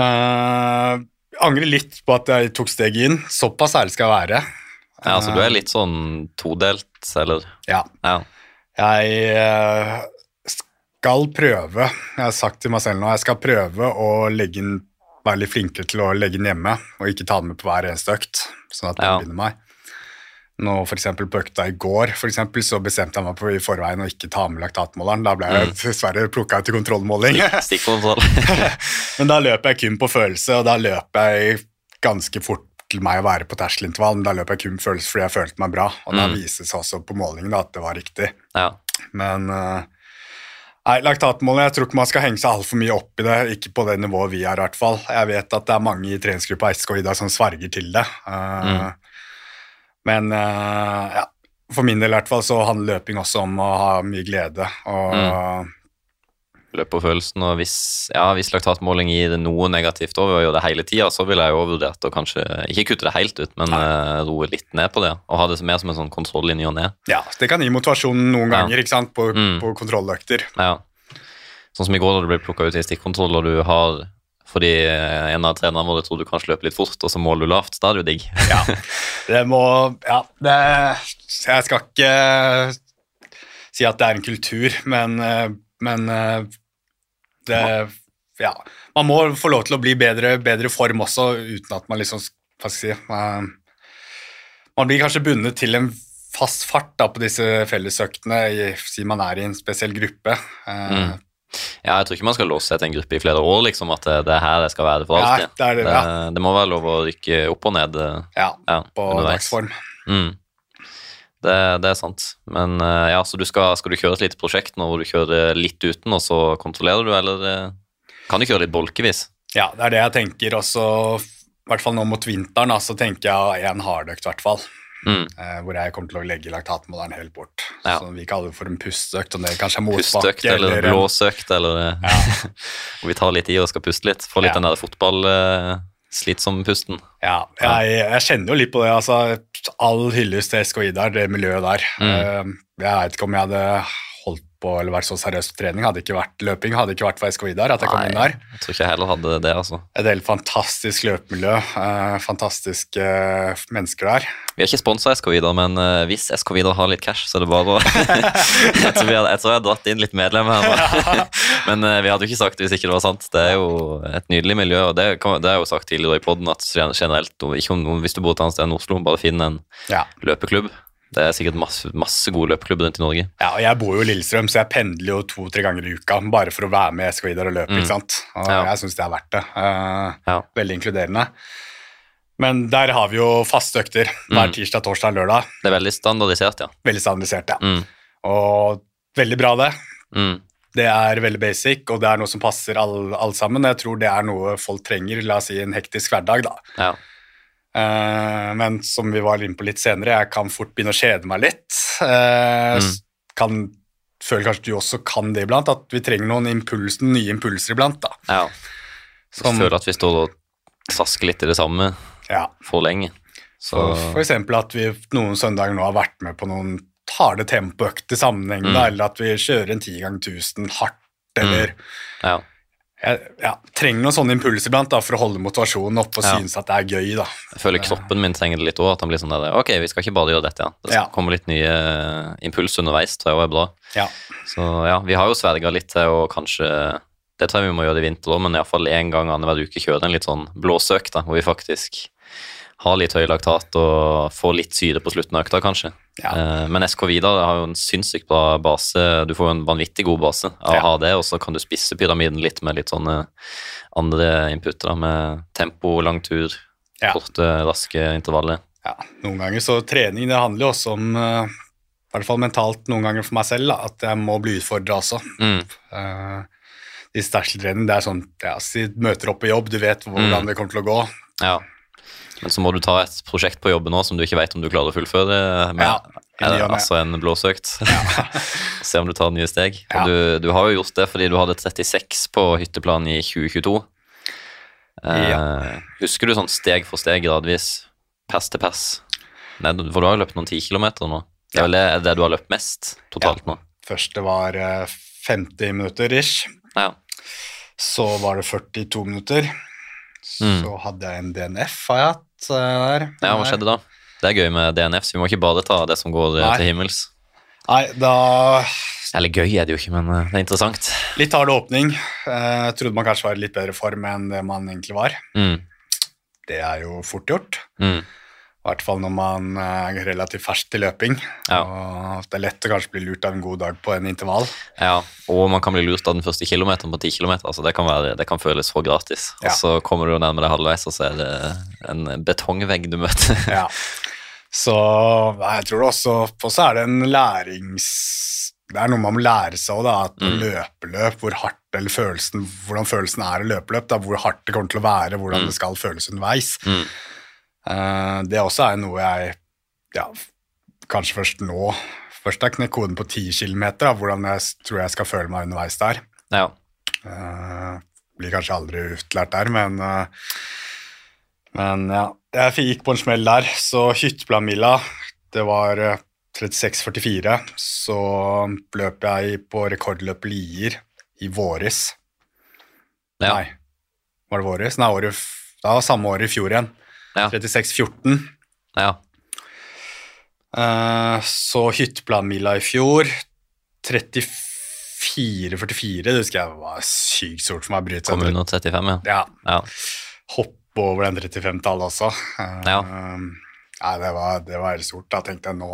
uh, angrer litt på at jeg tok steget inn. Såpass ærlig skal jeg være. Ja, altså du er litt sånn todelt, eller Ja. Ja. Jeg eh, skal prøve, jeg har sagt til meg selv nå, jeg skal prøve å legge inn, være litt flinkere til å legge den hjemme, og ikke ta den med på hver eneste økt, sånn at den Ja. binder meg. Nå for eksempel på økta i går, for eksempel, så bestemte jeg meg på i forveien å ikke ta med laktatmåleren. Da ble jeg Mm. dessverre plukka ut til kontrollmåling. Stikkontroll. Men da løper jeg kun på følelse, og da løper jeg ganske fort til meg å være på terskelintervall, men da løp jeg kun følelse fordi jeg følte meg bra, og da viste det seg også på målingen da, at det var riktig. ja. Men eh, nei, laktatmålet, jeg tror ikke man skal henge seg altfor mye opp i det, ikke på det nivået vi er i hvert fall. Jeg vet at det er mange i treningsgruppa SK i dag som sverger til det. Eh, Mm. Men uh, ja, for min del i hvert fall så handler løping også om å ha mye glede, og Mm. Løp på følelsen, og hvis, ja, hvis laktatmåling gir noe negativt over å gjøre det hele tida, så ville jeg jo vurdert å kanskje ikke kutte det helt ut, men uh, roe litt ned på det. Og ha det mer som en sånn kontroll i ny og ne. ja, det kan gi motivasjon noen Ja. ganger, ikke sant, på, Mm. på kontrolløkter. Ja. Sånn som i går da du ble plukka ut i stikkontroll, og du har fordi eh, en av trenerne våre tror du kanskje løper litt fort, og så måler du lavt. Da er det jo digg. Ja, det må Ja, det Jeg skal ikke si at det er en kultur, men, eh, men eh, det Ja. Man må få lov til å bli bedre, bedre form også, uten at man liksom Hva skal jeg si eh, Man blir kanskje bundet til en fast fart da, på disse fellesøktene, siden man er i en spesiell gruppe. Eh, Mm. Ja, jeg tror ikke man skal låse seg til en gruppe i flere år, liksom, at det, det er her det skal være for Ja, alltid. det er det, det, ja. det må være lov å rykke opp og ned eh, ja, ja, på underveis. dagsform. Mm. Det, det er sant. Men eh, ja, så du skal, skal du kjøre et lite prosjekt nå hvor du kjører litt uten, og så kontrollerer du, eller eh, kan du kjøre litt bolkevis? Ja, det er det jeg tenker også, i hvert fall nå mot vinteren, så tenker jeg en hardøkt i hvert fall. Mm. eh, hvor jeg kommer til å legge laktatmåleren helt bort. Ja. Så vi kaller det for en pusteøkt, om det kanskje er motbakke Pustøkt eller eller blåsøkt, eller ja. hvor vi tar litt i og skal puste litt. Få litt Ja. den der fotball-slitsom-pusten. Ja, jeg, jeg kjenner jo litt på det. altså All hyllest til SKI der, det miljøet der. Mm. Eh, jeg vet ikke om jeg hadde på eller vært så seriøs på trening. Hadde ikke vært løping, hadde ikke vært for SK der. at jeg kom inn der. jeg tror ikke jeg heller hadde det, altså. Et helt fantastisk løpemiljø. eh, fantastiske eh, mennesker der. Vi har ikke sponsa SK Vidar, men eh, hvis SK Vidar har litt cash, så er det bare å jeg, tror hadde, jeg har dratt inn litt medlemmer her men eh, vi hadde jo ikke sagt det hvis ikke det var sant. Det er jo et nydelig miljø, og det, kan, det er jo sagt tidligere i poden at generelt, om, hvis du bor et annet sted enn Oslo, bare finn en Ja. løpeklubb. Det er sikkert masse, masse gode løpeklubber rundt i Norge. Ja, og jeg bor jo i Lillestrøm, så jeg pendler jo to-tre ganger i uka bare for å være med SKI der og løpe. Mm. ikke sant? Og Ja. jeg syns det er verdt det. Eh, Ja. Veldig inkluderende. Men der har vi jo faste økter hver Mm. tirsdag, torsdag, lørdag. Det er veldig standardisert, ja. Veldig standardisert, ja. Mm. Og veldig bra, det. Mm. Det er veldig basic, og det er noe som passer alle all sammen. Jeg tror det er noe folk trenger, la oss si en hektisk hverdag, da. ja. Eh, men som vi var inne på litt senere, jeg kan fort begynne å kjede meg litt. Eh, Mm. Kan føler kanskje du også kan det iblant, at vi trenger noen impulser, nye impulser iblant. da. ja. Som, Føler at vi står og sasker litt i det samme ja, for lenge. Så for, for eksempel at vi noen søndager nå har vært med på noen harde tempoøkter sammenhengende, Mm. eller at vi kjører en ti ganger tusen hardt, eller ja. Jeg ja, trenger noen sånne impulser iblant for å holde motivasjonen oppe og Ja. synes at det er gøy. da. Jeg føler kroppen min trenger det litt òg. At han blir sånn der Ok, vi skal ikke bare gjøre dette, ja. Det skal Ja. komme litt nye impuls impulser underveis, tror jeg også er bra. Ja. Så ja, vi har jo sverga litt til å kanskje Det tror jeg vi må gjøre i vinter òg, men iallfall én gang annenhver uke kjøre en litt sånn blåsøk, da, hvor vi faktisk har litt høy laktat og få litt syre på slutten av økta, kanskje. Ja. Eh, Men SK Vidar har jo en sinnssykt bra base. Du får jo en vanvittig god base av å ha det, og så kan du spisse pyramiden litt med litt sånne andre inputter, med tempo, lang tur, Ja. korte, raske intervaller. ja. Noen ganger så trening det handler jo også om, eh, i hvert fall mentalt noen ganger for meg selv, da, at jeg må bli utfordra også. Mm. Uh, I sterseltrening det er sånn ja, si, møter opp på jobb, du vet hvordan Mm. det kommer til å gå. Ja. Men så må du ta et prosjekt på jobben nå som du ikke vet om du klarer å fullføre. Med, Ja, eller, altså en blåsøkt. Se om du tar nye steg. Ja. Du, du har jo gjort det fordi du hadde 36 på hytteplan i 2022. Eh, Ja. Husker du sånn steg for steg gradvis, pass til pass? Nei, for du har jo løpt noen 10 kilometer nå. Det er vel det, det du har løpt mest totalt nå? Første var eh, 50 minutter ish. Ja. Så var det 42 minutter. Så Mm. hadde jeg en DNF, har jeg hatt eh, der. ja, hva skjedde da? Det er gøy med DNF, så vi må ikke bare ta det som går eh, Nei. til himmels. Nei, da Eller gøy er det jo ikke, men eh, det er interessant. Litt hard åpning. Eh, Jeg trodde man kanskje var i litt bedre form enn det man egentlig var. Mm. Det er jo fort gjort. Mm. I hvert fall når man er relativt fersk til løping. Ja. Og det er lett å kanskje bli lurt av en god dag på en intervall. Ja, og man kan bli lurt av den første kilometeren på ti kilometer. Altså det, kan være, det kan føles for gratis. Ja. Og så kommer du nærmere halvveis, og så er det en betongvegg du møter. Ja. Så jeg tror det også også er det en lærings... Det er noe man må lære seg òg, da. At Mm. løpeløp, hvor hardt eller følelsen, hvordan følelsen er i løpeløp, da, hvor hardt det kommer til å være, hvordan Mm. det skal føles underveis. Mm. Eh, det også er noe jeg ja, kanskje først nå Først jeg knekt koden på 10 km, da, hvordan jeg tror jeg skal føle meg underveis der. Ja. Eh, blir kanskje aldri utlært der, men eh, Men ja. Jeg gikk på en smell der, så hytteplanmila, det var eh, 36,44. Så løp jeg på rekordløp Lier i våres. Ja. Nei, var det våres? Nei, året, det var samme år i fjor igjen. Ja. 36,14. ja. Eh, så hytteplanmila i fjor 34-44, Det husker jeg var sykt stort for meg bryte Kom under 35, ja. Ja, hoppe over den 35-tallet også. Eh, Ja. Nei, det var, det var helt stort. Da tenkte jeg nå,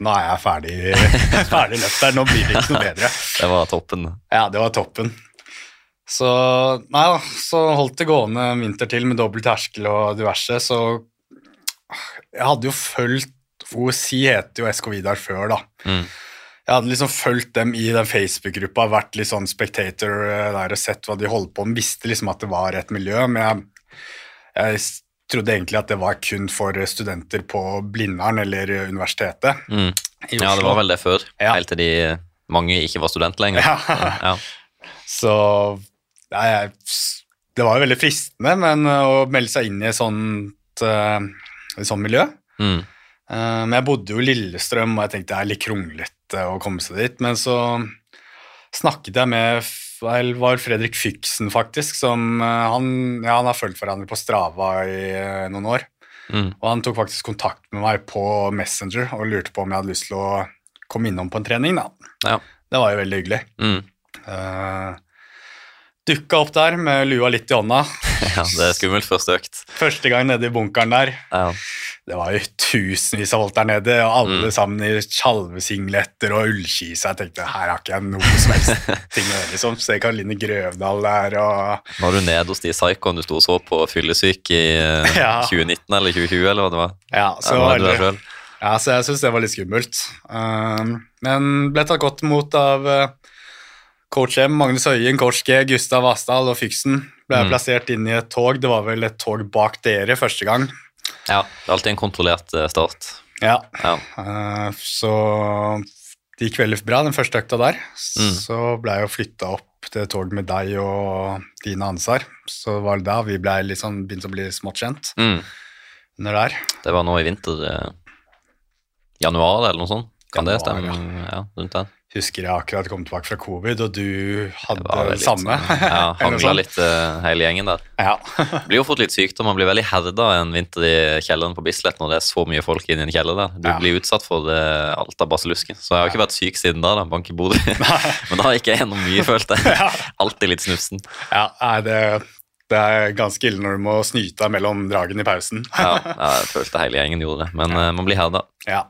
nå er jeg ferdig, ferdig løpt der, nå blir det ikke noe bedre. Det var toppen. Ja, det var toppen. Så nei da, så holdt det gående en vinter til med dobbel terskel og diverse, så jeg hadde jo fulgt OSI heter jo SK Vidar før, da. Mm. Jeg hadde liksom fulgt dem i den Facebook-gruppa, vært litt sånn spectator eh, der og sett hva de holdt på med. Visste liksom at det var et miljø, men jeg, jeg trodde egentlig at det var kun for studenter på Blindern eller universitetet Mm. Ja, det var vel det før. Ja. Helt til de mange ikke var student lenger. Ja. Ja. Så nei, det var jo veldig fristende men, eh, å melde seg inn i et sånt, uh, sånt miljø. Mm. Eh, Men jeg bodde jo i Lillestrøm, og jeg tenkte det er litt kronglete å komme seg dit. Men så snakket jeg med vel, var Fredrik Fyksen, faktisk, som han, ja, han har fulgt hverandre på Strava i noen år. Mm. Og han tok faktisk kontakt med meg på Messenger og lurte på om jeg hadde lyst til å komme innom på en trening. da. Ja. Det var jo veldig hyggelig. Mm. Dukka opp der med lua litt i hånda. ja, det er skummelt første økt. Første gang nede i bunkeren der. Ja. Det var jo tusenvis av folk der nede, og alle Mm. sammen i tjalvesingletter og ullkise. jeg tenkte her har ikke jeg noe som helst ting å gjøre, liksom. Se Karoline Grøvdal der, og Var du nede hos de psykoene du sto og så på fyllesyk i eh, Ja. 2019 eller 2020, eller hva det var? Ja, så, Ja, var det, ja, så jeg syns det var litt skummelt. Um, men ble tatt godt imot av uh, coach M, Magnus Høien, coach G, Gustav Vasdal og Fyksen. Ble Mm. plassert inn i et tog. Det var vel et tog bak dere første gang. Ja, det er alltid en kontrollert eh, start. Ja, Ja. Eh, Så det gikk veldig bra den første økta der. Mm. Så ble jeg jo flytta opp til tog med deg og dine Ansar. Så var det da vi ble sånn, begynte å bli smått kjent Mm. under der. Det var nå i vinter eh, Januar eller noe sånt. Kan det januar, ja. stemme? Ja, rundt den. Husker jeg akkurat kom tilbake fra covid, og du hadde det litt samme. sånn- Ja, hangla litt eh, hele gjengen der. Ja. Blir jo fort litt sykt, og man blir veldig herda en vinter i kjelleren på Bislett når det er så mye folk inne i en kjeller der. Du Ja. blir utsatt for eh, alt av baselusken. Så jeg har ikke vært syk siden da, da bank i bordet. Men da gikk jeg gjennom mye, følt jeg. Ja. Alltid litt snufsen. ja, nei, det, det er ganske ille når du må snyte deg mellom dragene i pausen. Ja, jeg følte hele gjengen gjorde det. Men eh, man blir herda. Ja.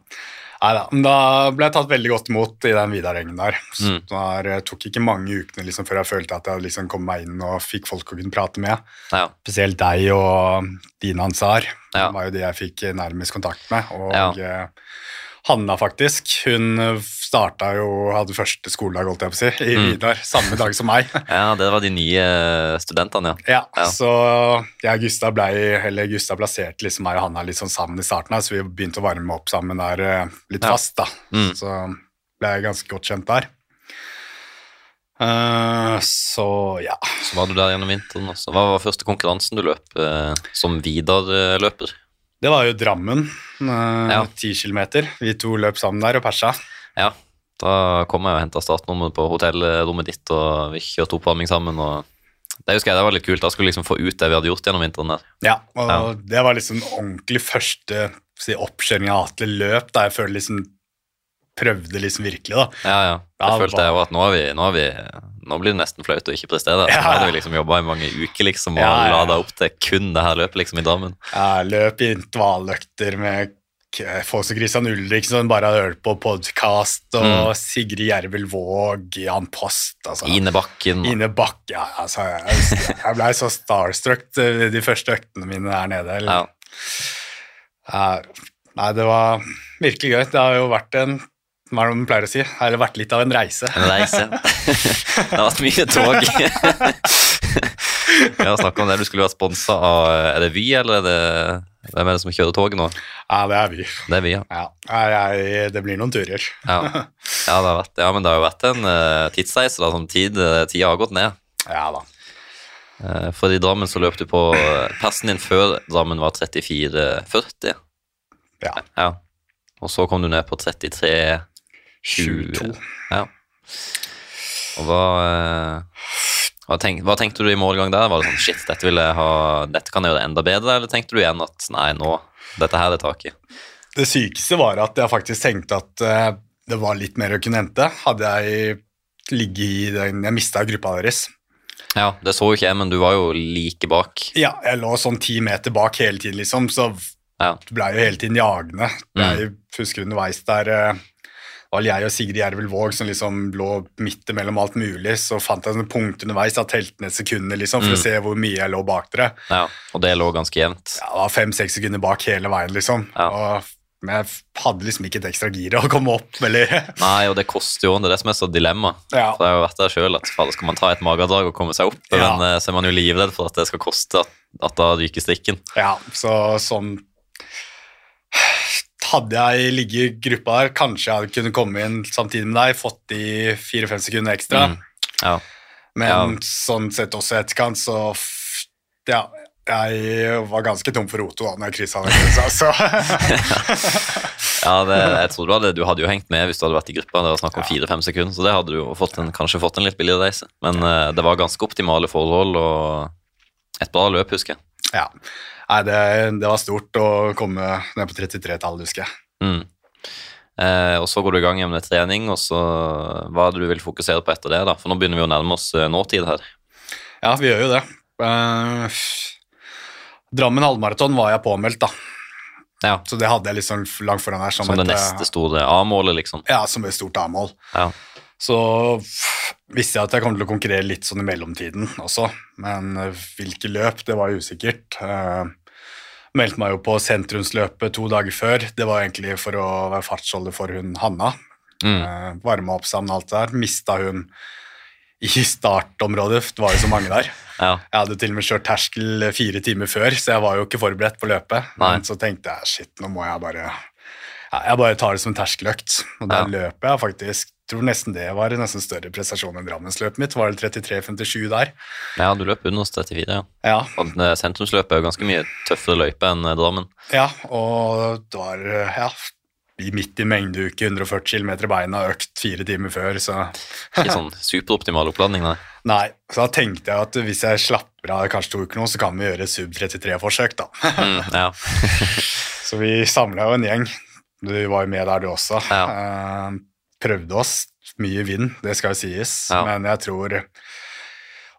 Neida, men da ble jeg tatt veldig godt imot i den Vidar-gjengen der. Så Mm. det tok ikke mange ukene liksom, før jeg følte at jeg liksom kom meg inn og fikk folk å kunne prate med. Ja. Spesielt deg og Dina Ansar. Ja. Det var jo de jeg fikk nærmest kontakt med. Og Ja. Eh, Hanna, faktisk. Hun starta jo, hadde første skoledag, holdt jeg på å si, i Mm. Vidar. Samme dag som meg. ja, det var de nye studentene, ja. Ja, Ja. så jeg og Gustav ble, eller Gustav plasserte liksom meg og Hanna litt sånn sammen i starten, her, så vi begynte å varme opp sammen der eh, litt Ja. fast, da. Mm. Så ble jeg ganske godt kjent der. Uh, så ja. Så var du der gjennom vinteren også. Hva var første konkurransen du løp uh, som Vidar-løper? Det var jo Drammen, eh, ti kilometer. Vi to løp sammen der og persa. Ja, da kom jeg og henta startnummeret på hotellrommet ditt, og vi kjørte oppvarming sammen. og Det husker jeg, det var litt kult. Da skulle liksom få ut det vi hadde gjort gjennom vinteren. der. Ja, og Ja. det var liksom ordentlig første si, oppkjøring av Atle løp, da jeg føler liksom prøvde liksom virkelig, da. Ja, ja. Det Ja, følte jeg òg at nå, har vi, nå, har vi, nå blir det nesten flaut å ikke prestere. Ja. Nå hadde vi liksom jobba i mange uker liksom, og Ja, ja, ja. lada opp til kun det her løpet liksom i Drammen. Ja, løp i intervalløkter med som Christian Ulrik, som bare har hørt på podkast, og Sigrid Jervel Våg, Jan Post altså. Mm. Ine Bakken. Ine Bakke ja, altså, Jeg, jeg blei så starstruck de de første øktene mine der nede. Ja. Eller, Eh, nei, det var virkelig gøy. Det har jo vært en hva er det man pleier å si? Det har vært litt av en reise. En reise. det har vært mye tog. Vi har snakka om det. Du skulle vært sponsa av Er det Vy, eller er det hvem er det som kjører toget nå? Ja, det er vi. Det er vi, ja. Ja, jeg, det blir noen turer. Ja, ja, det, har vært, ja men det har jo vært en uh, tidsreise. da, som tid, eh, Tida har gått ned. Ja da. Eh, for i Drammen så løp du på Persen din før Drammen var 34,40. Ja. Ja. Og så kom du ned på 33,20. 22. Ja. Og hva, eh, hva, tenk, hva tenkte du i målgang der? Var det sånn shit, dette, vil jeg ha, dette kan jeg gjøre enda bedre, eller tenkte du igjen at nei, nå, dette her er taket? Det sykeste var at jeg faktisk tenkte at eh, det var litt mer å kunne hente. Hadde jeg ligget i den Jeg mista gruppa deres. Ja, det så jo ikke jeg, men du var jo like bak. Ja, jeg lå sånn ti meter bak hele tiden, liksom, så Ja. blei jo hele tiden jagende. Jeg husker underveis der eh, var jeg og Sigrid Jervel Våg som liksom lå midt mellom alt mulig. Så fant jeg sånne punkter underveis, jeg telte ned sekundene liksom, for Mm. å se hvor mye jeg lå bak dere. ja. Og det lå ganske jevnt. Ja, det var fem-seks sekunder bak hele veien, liksom. Ja. Og, men jeg hadde liksom ikke et ekstra gir å komme opp, eller Nei, og det koster jo, det er det som er så dilemma. Ja. For jeg har jo vært der selv, at skal man ta et magedrag og komme seg opp, Ja. men eh, så er man jo livredd for at det skal koste at, at da ryker strikken. Ja, så sånn Hadde jeg ligget i gruppa der, kanskje jeg kunne komme inn samtidig med deg, fått de fire-fem sekunder ekstra. Mm. Ja. Men Ja. sånn sett også i etterkant, så Ja, jeg var ganske tom for roto da når jeg kryssa den grensa, så Ja, det, jeg tror du hadde, du hadde jo hengt med hvis du hadde vært i gruppa. Det var snakk om fire-fem sekunder, så det hadde du jo fått en, kanskje fått en litt billigere reise. Men uh, det var ganske optimale forhold og et bra løp, husker jeg. Ja. Nei, det, det var stort å komme ned på 33-tallet, husker jeg. Mm. Eh, og så går du i gang med trening, og så hva er det du vil fokusere på etter det? da? For nå begynner vi å nærme oss eh, nåtid her. Ja, vi gjør jo det. Eh, Drammen halvmaraton var jeg påmeldt, da. Ja, Så det hadde jeg liksom langt foran her. Som, Som det et, eh, neste store A-målet, liksom. Ja, som et stort A-mål. Ja. Så visste jeg at jeg kom til å konkurrere litt sånn i mellomtiden også, men eh, hvilke løp, det var usikkert. Uh, meldte meg jo på sentrumsløpet to dager før. Det var egentlig for å være fartsholder for hun Hanna. Mm. Uh, varme opp sammen alt der. Mista hun i startområdet, det var jo så mange der. Ja. Jeg hadde til og med kjørt terskel fire timer før, så jeg var jo ikke forberedt på løpet. Nei. Men så tenkte jeg shit, nå må jeg bare ja, Jeg bare tar det som en terskeløkt. Og der Ja. løper jeg faktisk tror nesten det var en nesten større prestasjon enn Drammensløpet mitt. Var det 33,57 der? ja, du løp under 34, ja. Ja, Og eh, sentrumsløpet er jo ganske mye tøffere løype enn eh, Drammen. ja og det var Ja, midt i mengdeuke, 140 km i beina, økt fire timer før, så Ikke sånn superoptimal oppladning, nei. Nei. Så da tenkte jeg at hvis jeg slapper av kanskje to uker nå, så kan vi gjøre sub 33-forsøk, da. Mm, ja. Så vi samla jo en gjeng. Du var jo med der, du også. Ja. Eh, prøvde oss. Mye vind, det skal jo sies, Ja. men jeg tror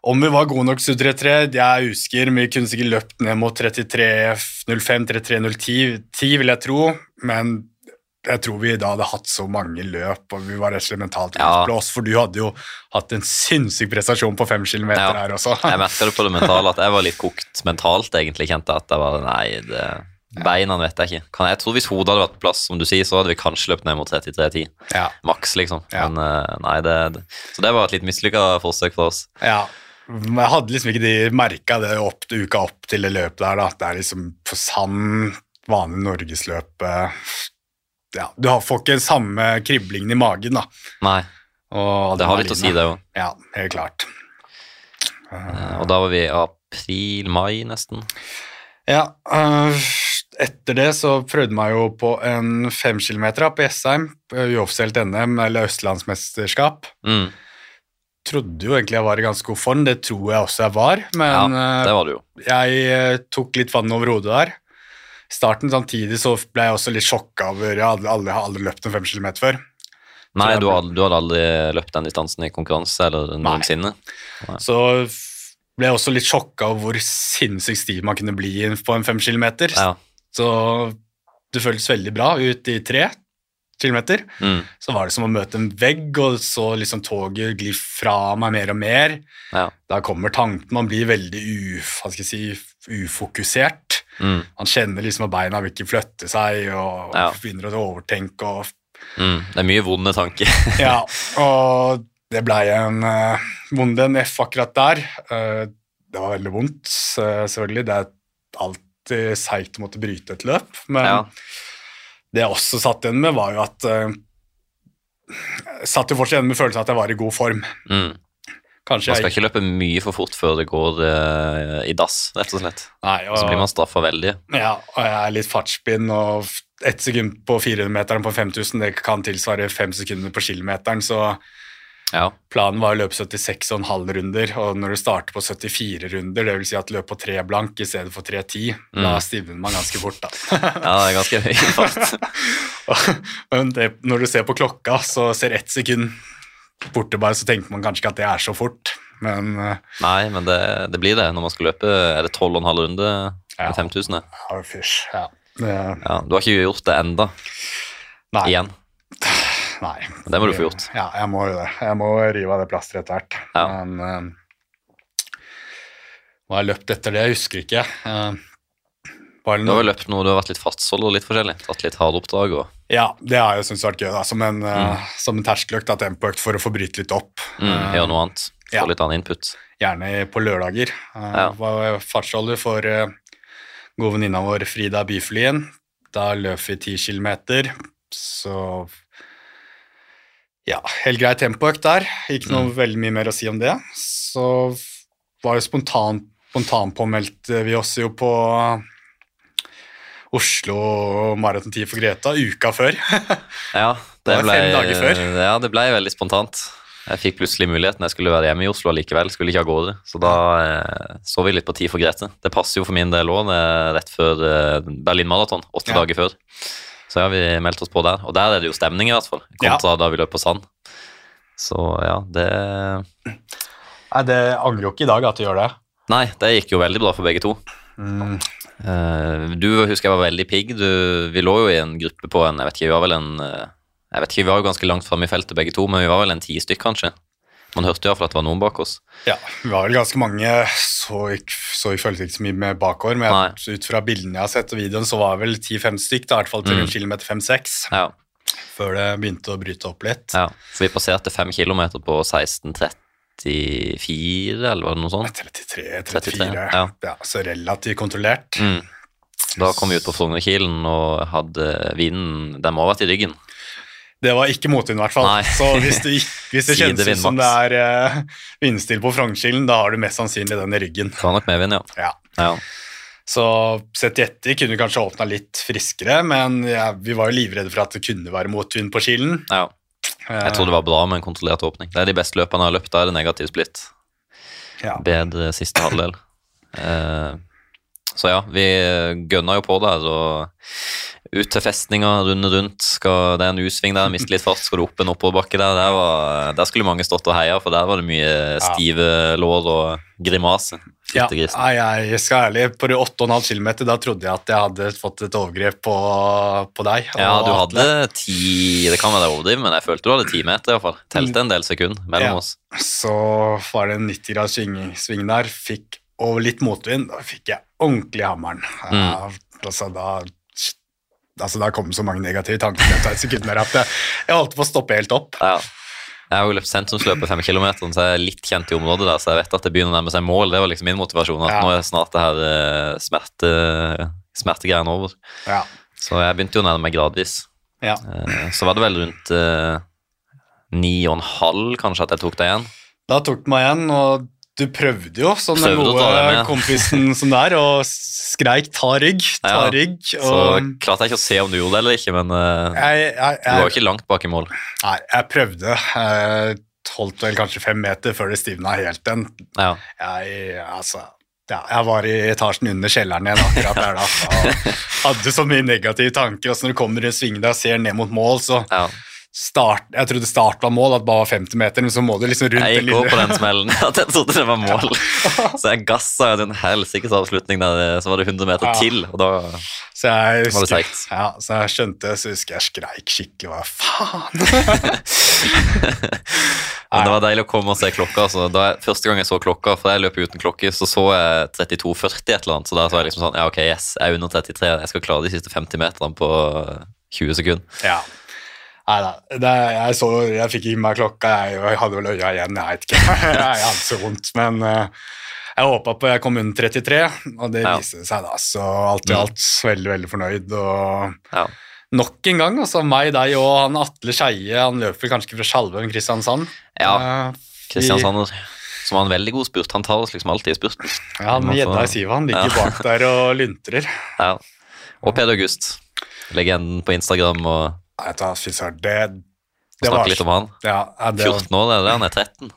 om vi var gode nok sub 33, jeg husker vi kunne sikkert løpt ned mot 33.05, 33.010, vil jeg tro, men jeg tror vi da hadde hatt så mange løp, og vi var rett og slett mentalt Ja. utblåst, for du hadde jo hatt en sinnssyk prestasjon på fem kilometer Ja. her også. Jeg merka det på det mentale at jeg var litt kokt mentalt, egentlig. Kjente at jeg var Nei, det Beina vet jeg ikke. Kan, jeg tror Hvis hodet hadde vært på plass, som du sier, så hadde vi kanskje løpt ned mot 33-10. Ja. Maks, liksom. Ja. Men eh, nei, det, det Så det var et litt mislykka forsøk for oss. Ja, jeg hadde liksom ikke de merka det opp, uka opp til det løpet der, da. Det er liksom på sand, vanlig norgesløp eh, Ja, du får ikke samme kriblingen i magen, da. Nei, det har litt å si, det òg. Ja, helt klart. Og da var vi i april-mai, nesten. Ja, øh, etter det så prøvde meg jo på en fem kilometer da, på Jessheim, uoffisielt NM, eller Østlandsmesterskap. Mm. Trodde jo egentlig jeg var i ganske god form, det tror jeg også jeg var, men Ja, det var jeg eh, tok litt vann over hodet der. I starten samtidig så ble jeg også litt sjokka over Jeg hadde aldri, aldri løpt en fem kilometer før. Nei, du hadde, du hadde aldri løpt den distansen i konkurranse eller noensinne? Nei. Så ble jeg også litt sjokka over hvor sinnssykt stiv man kunne bli på en fem kilometer. Ja. Så det føltes veldig bra ut i tre kilometer. Mm. Så var det som å møte en vegg, og så liksom toget glir fra meg mer og mer. Ja. Da kommer tanken, man blir veldig u, hva skal jeg si, ufokusert. Mm. Man kjenner liksom at beina vil ikke flytte seg, og Ja. begynner å overtenke og Mm. Det er mye vonde tanker. Ja, og det blei en uh, vond DNF akkurat der. Uh, det var veldig vondt, uh, selvfølgelig. Det er alltid seigt å måtte bryte et løp, men Ja. det jeg også satt igjen med, var jo at uh, Satt jo fortsatt igjen med følelsen av at jeg var i god form. Mm. Kanskje Man skal jeg ikke løpe mye for fort før det går uh, i dass, rett og slett. Nei, og, Så blir man straffa veldig. ja, og jeg er litt fartsblind, og ett sekund på 400-meteren på 5000 det kan tilsvare fem sekunder på kilometeren, så Ja. Planen var å løpe 76,5 runder, og når du starter på 74 runder, dvs. Si at løper på tre blank i stedet for 3,10, da Mm. stivner man ganske fort, da. ja, det er ganske høy fart. Men det, når du ser på klokka, så ser ett sekund borte bare, så tenker man kanskje ikke at det er så fort, men eh, Nei, men det, det blir det når man skal løpe. Er det 12,5 runde Ja. med 5000? ja, fysj. Ja. Det, Ja, du har ikke gjort det enda nei, igjen. Nei. Det må du få gjort. Ja, jeg må jo det. Jeg må rive av det plasteret etter hvert. Ja. Men eh, hva har jeg løpt etter det, jeg husker ikke. Uh, var Du har noe vel løpt noe, du har vært litt fartsholder og litt forskjellig. Tatt litt hardoppdrag og Ja, det har jeg syntes vært gøy, da, som en, uh, som en terskeløkt da, tempoøkt for å få bryte litt opp. mm, Eh, gjøre noe annet. Få ja. litt annen input. Gjerne på lørdager. Ja. Var fartsholder for gode venninna vår Frida Byflien. Da løp vi ti kilometer, så ja, helt grei tempoøkt der. Ikke noe Mm. veldig mye mer å si om det. Så var jo spontant, spontanpåmeldte vi oss jo på Oslo Maraton 10 for Greta uka før. Ja, Det var fem dager før. Ja, det ble veldig spontant. Jeg fikk plutselig muligheten. Jeg skulle være hjemme i Oslo likevel. Skulle ikke av gårde. Så da eh, så vi litt på Tid for Grete. Det passer jo for min del òg, rett før eh, Berlin Marathon. Åtte Ja. dager før. Så ja, vi meldte oss på der. Og der er det jo stemning, i hvert fall. Kontra da vi løp på sand. Så ja, det Nei, det angrer jo ikke i dag at du gjør det. Nei, det gikk jo veldig bra for begge to. Mm. Eh, du husker jeg var veldig pigg. Du, vi lå jo i en gruppe på en Jeg vet ikke, vi var vel en eh, Jeg vet ikke, vi var jo ganske langt framme i feltet begge to, men vi var vel en ti stykk, kanskje. Man hørte iallfall at det var noen bak oss. Ja, vi var vel ganske mange, så vi så jeg følte ikke så mye med bakover, men jeg, ut fra bildene jeg har sett og videoen, så var det vel 10-5 stykk, da, i hvert fall til Mm. en kilometer 5-6, Ja, før det begynte å bryte opp litt. ja. Så vi passerte fem kilometer på 16.34, eller var det noe sånt? 33-34, 33, ja. ja. så relativt kontrollert. Mm. Da kom vi ut på Frognerkilen og hadde vinden Den må ha vært i ryggen. Det var ikke motvind i hvert fall, Nei. så hvis det, hvis det kjennes ut som det er uh, vindstill på Frognerkilen, da har du mest sannsynlig den i ryggen. Det var nok medvind, ja. Ja. ja. Så sett i etter kunne vi kanskje åpna litt friskere, men ja, vi var jo livredde for at det kunne være motvind på Kilen. Ja. Jeg tror det var bra med en kontrollert åpning. Det er de beste løpene jeg har løpt. Da er det negativ splitt. Ja. Bedre siste halvdel. uh, så ja, vi gønna jo på der. Og ut til festninga, runde rundt. Skal, det er en U-sving der, mister litt fart, skal du opp en oppoverbakke der. Der, var, der skulle mange stått og heia, for der var det mye stive lår og grimase. Ja, jeg skal ærlig, på de 8,5 km da trodde jeg at jeg hadde fått et overgrep på, på deg. Ja, du hadde ti Det kan være overdrivet, men jeg følte du hadde ti meter. i hvert fall. Telte en del sekund mellom Ja. oss. Så var det en 90 grads sving, sving der, fikk og litt motvind, da fikk jeg ordentlig hammeren. Mm. Ja, altså, da, altså, da kom så mange negative tanker i løpet av et sekund at jeg, jeg holdt på å stoppe helt opp. Ja. Jeg har jo løpt sentrumsløpet fem kilometer, så jeg er litt kjent i området der, så jeg vet at det begynner å nærme seg mål. Det var liksom min motivasjon, at Ja. nå er snart det her eh, smerte, smertegreiene over. Ja. Så jeg begynte jo å nærme meg gradvis. Ja. Eh, Så var det vel rundt eh, ni og en halv kanskje at jeg tok det igjen. Da tok det meg igjen, og du prøvde jo som den gode kompisen som det er, og skreik 'ta rygg', 'ta Ja, rygg'. Så klarte jeg ikke å se om du gjorde det eller ikke, men eh, jeg, jeg, du var jo ikke langt bak i mål. nei, jeg prøvde. Jeg holdt vel kanskje fem meter før det stivna helt igjen. Ja. Jeg, altså, ja, jeg var i etasjen under kjelleren igjen akkurat der da. Og hadde så mye negative tanker. Og så når du kommer i en sving der og ser ned mot mål, så. Start, Jeg trodde start var mål, at det bare var 50 meter, men så må du liksom rundt Jeg gikk over på den smellen at jeg trodde det var mål. Så jeg gassa en helsikes avslutning der, så var det 100 meter Ja. til, og da Så jeg, Var det husker, seigt? ja, så jeg skjønte, så husker jeg skreik skikkelig. Hva faen? Men det var deilig å komme og se klokka. Altså. jeg, første gang jeg så klokka, for jeg løp uten klokke, så så jeg 32,40 et eller annet. Så da så jeg liksom sånn Ja, ok, yes, jeg er under 33. Jeg skal klare de siste 50 meterne på 20 sekunder. Ja. Nei da, jeg, så, jeg fikk ikke meg klokka, jeg, og jeg hadde vel øya igjen, jeg vet ikke. jeg hadde så vondt, men uh, jeg håpa på jeg kom under 33, og det Ja. viste seg da. Så alt i Mm. alt veldig, veldig fornøyd. Og Ja. nok en gang, altså meg, deg og han Atle Skeie, han løper kanskje ikke fra Skjalve, men Kristiansand. Ja. Kristiansand Kristiansander, som var en veldig god spurt. Han tar oss liksom alltid i spurten. Ja, han Vi gjedda i sivet, han ligger bak der og lyntrer. Ja. Og Peder August. Legenden på Instagram og Du hva, fy det, det snakke litt om han. ja, det, 14 år, det er han er 13.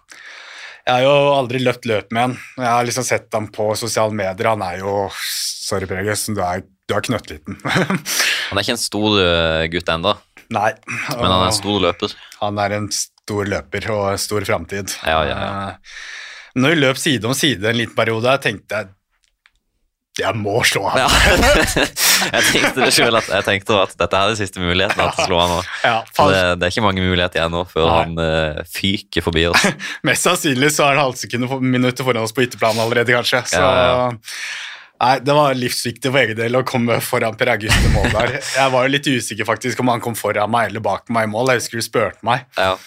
Jeg har jo aldri løpt løp med han. Jeg har liksom sett ham på sosiale medier. Han er jo Sorry, Preges, du er, du er knøttliten. Han er ikke en stor eh, gutt ennå, men han er en stor løper. Han er en stor løper og stor framtid. Ja, ja, ja. Eh, Når vi løp side om side en liten periode, jeg tenkte jeg jeg må slå ham. Ja. jeg tenkte det selv at, jeg tenkte at dette er den siste muligheten til å slå nå. Ja, det, det er ikke mange muligheter igjen nå før Nei. han uh, fyker forbi oss. Mest sannsynlig så er han halvsekundet minutter foran oss på ytterplanen allerede, kanskje. Så. Nei, det var livsviktig for egen del å komme foran Per August i mål der. Jeg var jo litt usikker faktisk om han kom foran meg eller bak meg i mål. Jeg husker du spurte meg. Ja.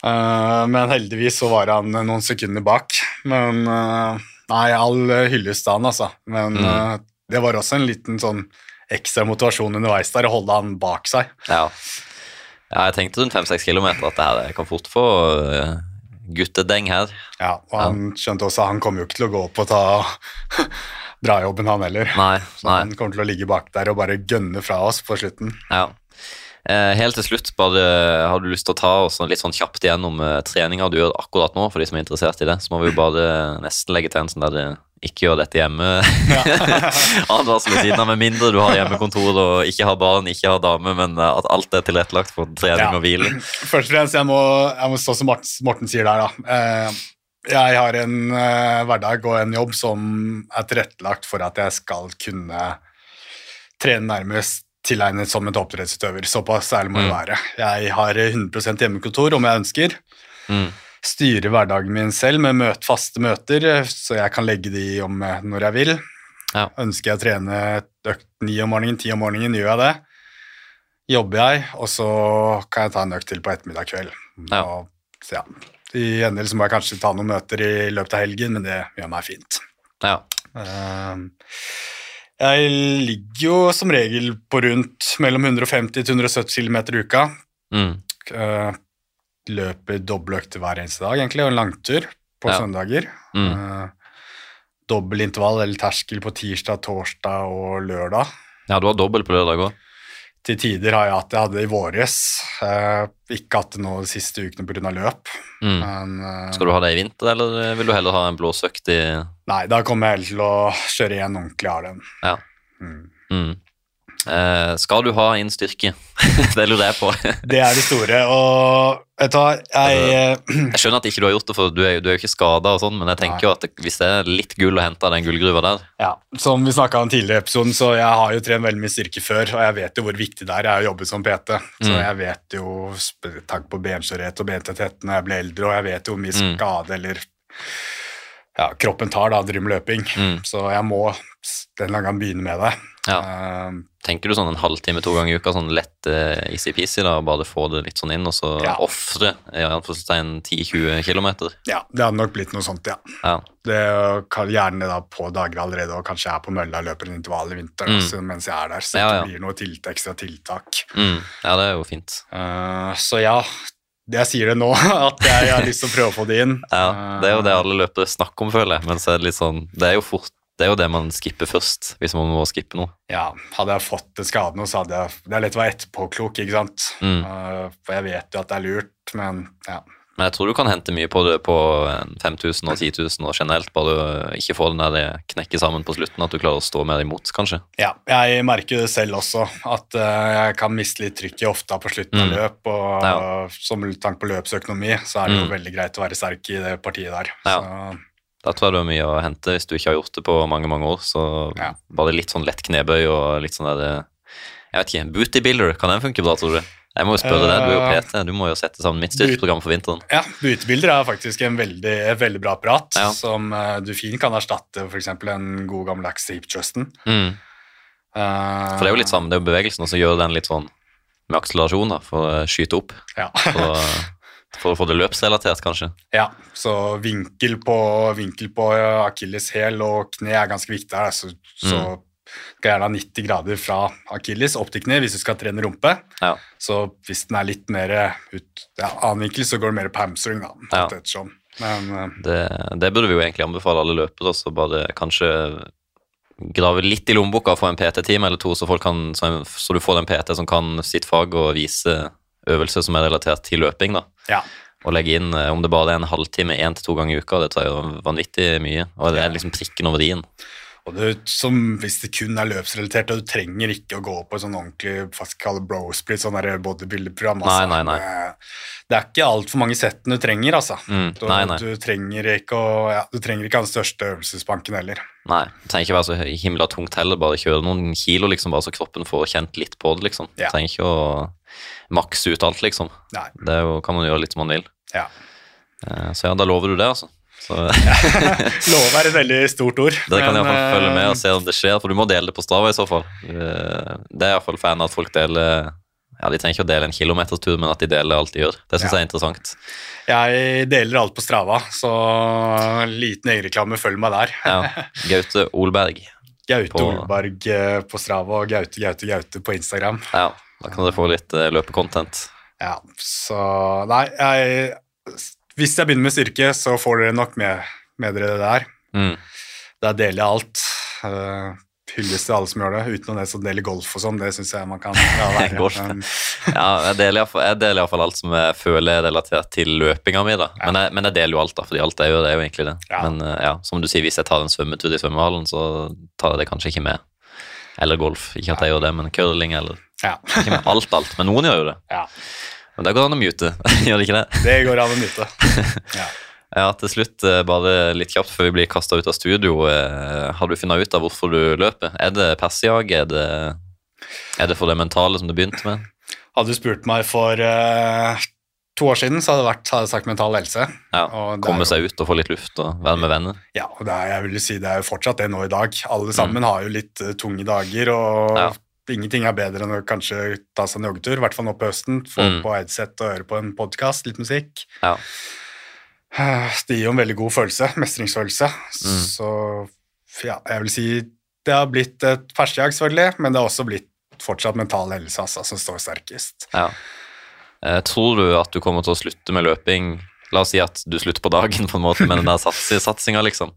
Uh, men heldigvis så var han noen sekunder bak. Men eh, Nei, all hyllest til han, altså. Men Mm. uh, det var også en liten sånn ekstra motivasjon underveis der, å holde han bak seg. Ja. ja, jeg tenkte rundt 5-6 kilometer at det her kan fort få uh, guttedeng her. Ja, og han skjønte også at han kommer jo ikke til å gå opp og ta drajobben, han heller. Nei, nei. Så han kommer til å ligge bak der og bare gønne fra oss på slutten. Ja. Eh, helt til slutt, bare har du lyst til å ta oss litt sånn kjapt igjennom eh, treninga du gjør akkurat nå, for de som er interessert i det, så må vi jo bare nesten legge til en sånn der eh, ikke gjør dette hjemme. Advarsel ved siden av, med mindre du har hjemmekontor og ikke har barn, ikke har dame, men at alt er tilrettelagt for trening Ja. og hvile. Først og fremst, jeg må, jeg må stå som Morten, Morten sier der, da. Jeg har en hverdag og en jobb som er tilrettelagt for at jeg skal kunne trene nærmest tilegnet som en toppidrettsutøver. Såpass ærlig må det Mm. være. Jeg har 100% hjemmekontor om jeg ønsker. Mm. Styrer hverdagen min selv med møt, faste møter, eh, så jeg kan legge de om eh, når jeg vil. Ja. Ønsker jeg å trene et økt ni om morgenen, ti om morgenen, gjør jeg det. Jobber jeg, og så kan jeg ta en økt til på ettermiddag kveld. Ja. Og, så ja. I endel så må jeg kanskje ta noen møter i løpet av helgen, men det gjør meg fint. Ja. Ehm, Jeg ligger jo som regel på rundt mellom 150 til 170 km i uka. Mm. Uh, Løper doble økter hver eneste dag, egentlig, og en langtur på Ja. søndager. Mm. Eh, dobbeltintervall eller terskel på tirsdag, torsdag og lørdag. Ja, du har dobbel på lørdag òg. Til tider har jeg hatt det jeg hadde det i våres. Eh, ikke hatt det nå de siste ukene pga. løp. Mm. Men eh, Skal du ha det i vinter, eller vil du heller ha en blåsøkt i nei, da kommer jeg heller til å kjøre igjen ordentlig av den. Ja. Mm. Mm. Eh, skal du ha inn styrke? det lurer jeg på. Det er det store. Og vet du hva, jeg eh, Jeg skjønner at ikke du har gjort det, for du er, du er jo ikke skada, sånn, men jeg tenker jo at det, hvis det er litt gull å hente av den gullgruva der Ja, som vi snakka om tidligere i episoden, så jeg har jo trent veldig mye styrke før, og jeg vet jo hvor viktig det er. Jeg har jobbet som PT, så Mm. jeg vet jo Takk på benskjørhet og bentetthet når jeg ble eldre, og jeg vet jo hvor mye Mm. skade eller ja, kroppen tar da, driver med løping. Mm. Så jeg må den gangen gang begynne med det. Ja. Eh, Tenker du sånn en halvtime to ganger i uka, sånn lett uh, easy-peasy, da, bare få det litt sånn inn, og så Ja. ofre anførselstegn 10-20 km? ja, det hadde nok blitt noe sånt, ja. Ja. Det kan gjerne da på dager allerede, og kanskje jeg er på mølla og løper en intervall i vinter Mm. også, mens jeg er der, så Ja, det blir noe tilt, ekstra tiltak. Mm. ja, det er jo fint. Uh, så ja, jeg sier det nå, at jeg har lyst til å prøve å få det inn. Ja, Det er jo det alle løpere snakker om, føler jeg, men så er det litt sånn Det er jo fort det er jo det man skipper først, hvis man må skippe noe. Ja, hadde jeg fått en skade nå, så hadde jeg Det er lett å være etterpåklok, ikke sant. Mm. Eh, for jeg vet jo at det er lurt, men ja. Men jeg tror du kan hente mye på det på 5000 og 10 000 og generelt, bare du ikke får den der knekke sammen på slutten, at du klarer å stå mer imot, kanskje. ja. Jeg merker det selv også, at eh, jeg kan miste litt trykk i hofta på slutten av Mm. løp, og Ja. som tanke på løpsøkonomi, så er det jo Mm. veldig greit å være sterk i det partiet der. Ja. Så, Da tror jeg det er mye å hente hvis du ikke har gjort det på mange mange år. Så Ja. bare litt sånn lett knebøy og litt sånn der Jeg vet ikke, booty builder, kan den funke bra, tror du? Jeg må jo spørre deg, du er jo Eh, PT, du må jo sette sammen mitt styrkeprogram for vinteren. ja, Butebilder er faktisk en veldig, veldig bra apparat, Ja. som eh, du fint kan erstatte f.eks. en god gammeldags hip trusten. Mm. Uh, For det er jo litt sammen, det er jo bevegelsen, og så gjør den litt sånn med akselerasjon, da, for å skyte opp. Ja. For, for å få det løpsrelatert, kanskje. Ja, så vinkel på, vinkel på akilles hæl og kne er ganske viktig her. Så, så Mm. skal gjerne ha 90 grader fra akilles opp til kne hvis du skal trene rumpe. Ja. Så hvis den er litt mer ut, ja, annen vinkel, så går det mer på hamstring, da. Ja. ettersom. Men uh, Det, det burde vi jo egentlig anbefale alle løpere, så bare kanskje grave litt i lommeboka og få en PT-time eller to, så, folk kan, så, så du får en PT som kan sitt fag og vise øvelser som er relatert til løping, da. Ja. Og legge inn, eh, om det bare er en halvtime én til to ganger i uka, det tar jo vanvittig mye. Og det er liksom prikken over i-en. Og det, som, hvis det kun er løpsrelatert, og du trenger ikke å gå på sånn ordentlig jeg kalle bro-split, sånn der bodybuilder-program. Nei, nei, nei. Det, det er ikke altfor mange settene du trenger, altså. Mm, Du, nei, nei. du trenger ikke å, ja, du trenger ikke ha den største øvelsesbanken heller. nei. Det trenger ikke være så himla tungt heller, bare kjøre noen kilo, liksom, bare så kroppen får kjent litt på det, liksom. Ja. Trenger ikke å makse ut alt, liksom. Nei. Det jo, kan man gjøre litt som man vil. Ja. Eh, Så ja, da lover du det, altså. Så Love er et veldig stort ord. Dere kan iallfall følge med eh, og se om det skjer, for du må dele det på Strava i så fall. Eh, Det er iallfall fan at folk deler Ja, De trenger ikke å dele en kilometertur, men at de deler alt de gjør. Det syns Ja. jeg er interessant. Jeg deler alt på Strava, så liten egenreklame, følg meg der. Ja. Gaute Olberg. Gaute På- Olberg eh, på Strava og Gaute Gaute Gaute på Instagram. Ja, Da kan dere få litt uh, løpecontent. Ja, så Nei, jeg Hvis jeg begynner med styrke, så får dere nok med, med dere det der. Mm. Der deler jeg alt. Uh, hylles til alle som gjør det, utenom det som deler golf og sånn. Det syns jeg man kan ja, være. Ja, jeg deler iallfall- alt som jeg føler er relatert til løpinga mi. da. Men jeg, men jeg deler jo alt, da, fordi alt jeg gjør, det er jo egentlig det. Ja. Men eh, ja, som du sier, hvis jeg tar en svømmetur i svømmehallen, så tar jeg det kanskje ikke med. Eller golf. Ikke at jeg gjør det, men curling eller ja. Ikke med alt, alt. Men noen gjør jo det. ja. Men det går an å mute, gjør det ikke det? Det går an å mute. Ja. Ja, til slutt, eh, bare litt kjapt før vi blir kasta ut av studio. eh, Har du funnet ut av hvorfor du løper? Er det persjag? Er det, er det for det mentale som du begynte med? Hadde du spurt meg for uh, to år siden, så hadde det vært hadde sagt mental helse. Ja, Komme seg ut og få litt luft og være med venner? Ja, det er, jeg vil si det er jo fortsatt det nå i dag. Alle sammen har jo litt tunge dager, og Mm. Ja. Ingenting er bedre enn å kanskje ta seg en joggetur, i hvert fall nå på høsten. Få Mm. på headset og høre på en podkast, litt musikk. Ja. Eh, Det gir jo en veldig god følelse, mestringsfølelse. Mm. Så ja, jeg vil si det har blitt et ferskjag, selvfølgelig, men det har også blitt fortsatt mental helse altså, som står sterkest. ja. Eh, Tror du at du kommer til å slutte med løping La oss si at du slutter på dagen på en måte med den der satsinga, liksom.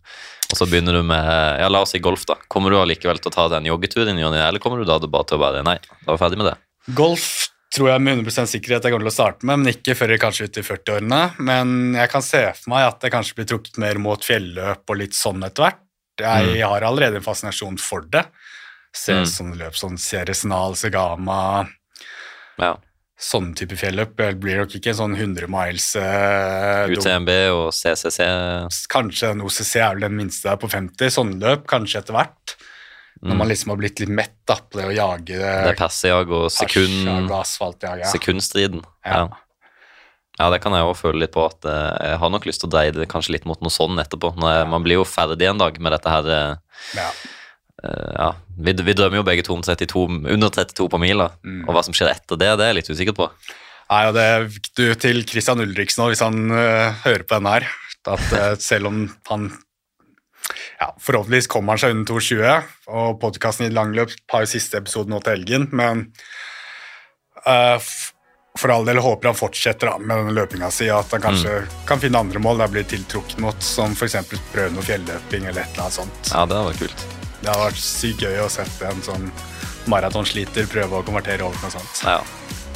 Og så begynner du med ja, la oss si golf, da. Kommer du allikevel til å ta den joggeturen, Jonny, eller kommer du da bare til å bare Nei, da er vi ferdig med det. Golf tror jeg med 100 sikkerhet jeg kommer til å starte med, men ikke før kanskje ut i 40-årene. Men jeg kan se for meg at jeg kanskje blir trukket mer mot fjelløp og litt sånn etter hvert. Jeg mm. har allerede en fascinasjon for det. Se mm. sånne løp sånn Ceresnal, Segama ja. Sånn type fjelløp det blir nok ikke en sånn 100 miles eh, UTMB og CCC? Kanskje en OCC er vel den minste der på 50. Sånne løp kanskje etter hvert. Når man mm. liksom har blitt litt mett da, på det å jage Det er persejag og sekund, ja. sekundstriden. Ja. ja. ja. det kan jeg òg føle litt på. at eh, Jeg har nok lyst til å dreie det kanskje litt mot noe sånn etterpå. Jeg, man blir jo ferdig en dag med dette her. Eh, ja. Uh, ja. Vi, vi, drømmer jo begge to om 32, under 32 på mila, mm. og hva som skjer etter det, det er jeg litt usikker på. Nei, og det du til Christian Ulriksen òg, hvis han uh, hører på denne her, at uh, selv om han ja, Forhåpentligvis kommer han seg under 2,20, og podkasten i langløp har jo siste episode nå til helgen, men uh, for all del håper han fortsetter da, med den løpinga si, at han kanskje mm. kan finne andre mål der blir tiltrukket mot, som f.eks. prøve noe fjelløping eller et eller annet sånt. Ja, Det hadde vært kult. Det hadde vært sykt gøy å sette en sånn maratonsliter prøve å konvertere over til noe sånt. Ja,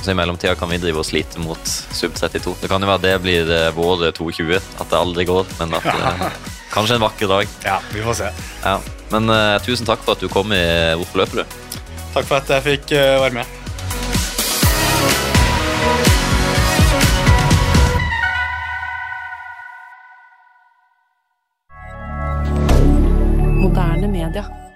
så i mellomtida kan vi drive og slite mot sub 32. Det kan jo være det blir eh, vår 2,20, at det aldri går, men at ja. Kanskje en vakker dag. Ja, vi får se. Ja. Men uh, tusen takk for at du kom i Hvorfor løper du? Takk for at jeg fikk uh, være med. Canada.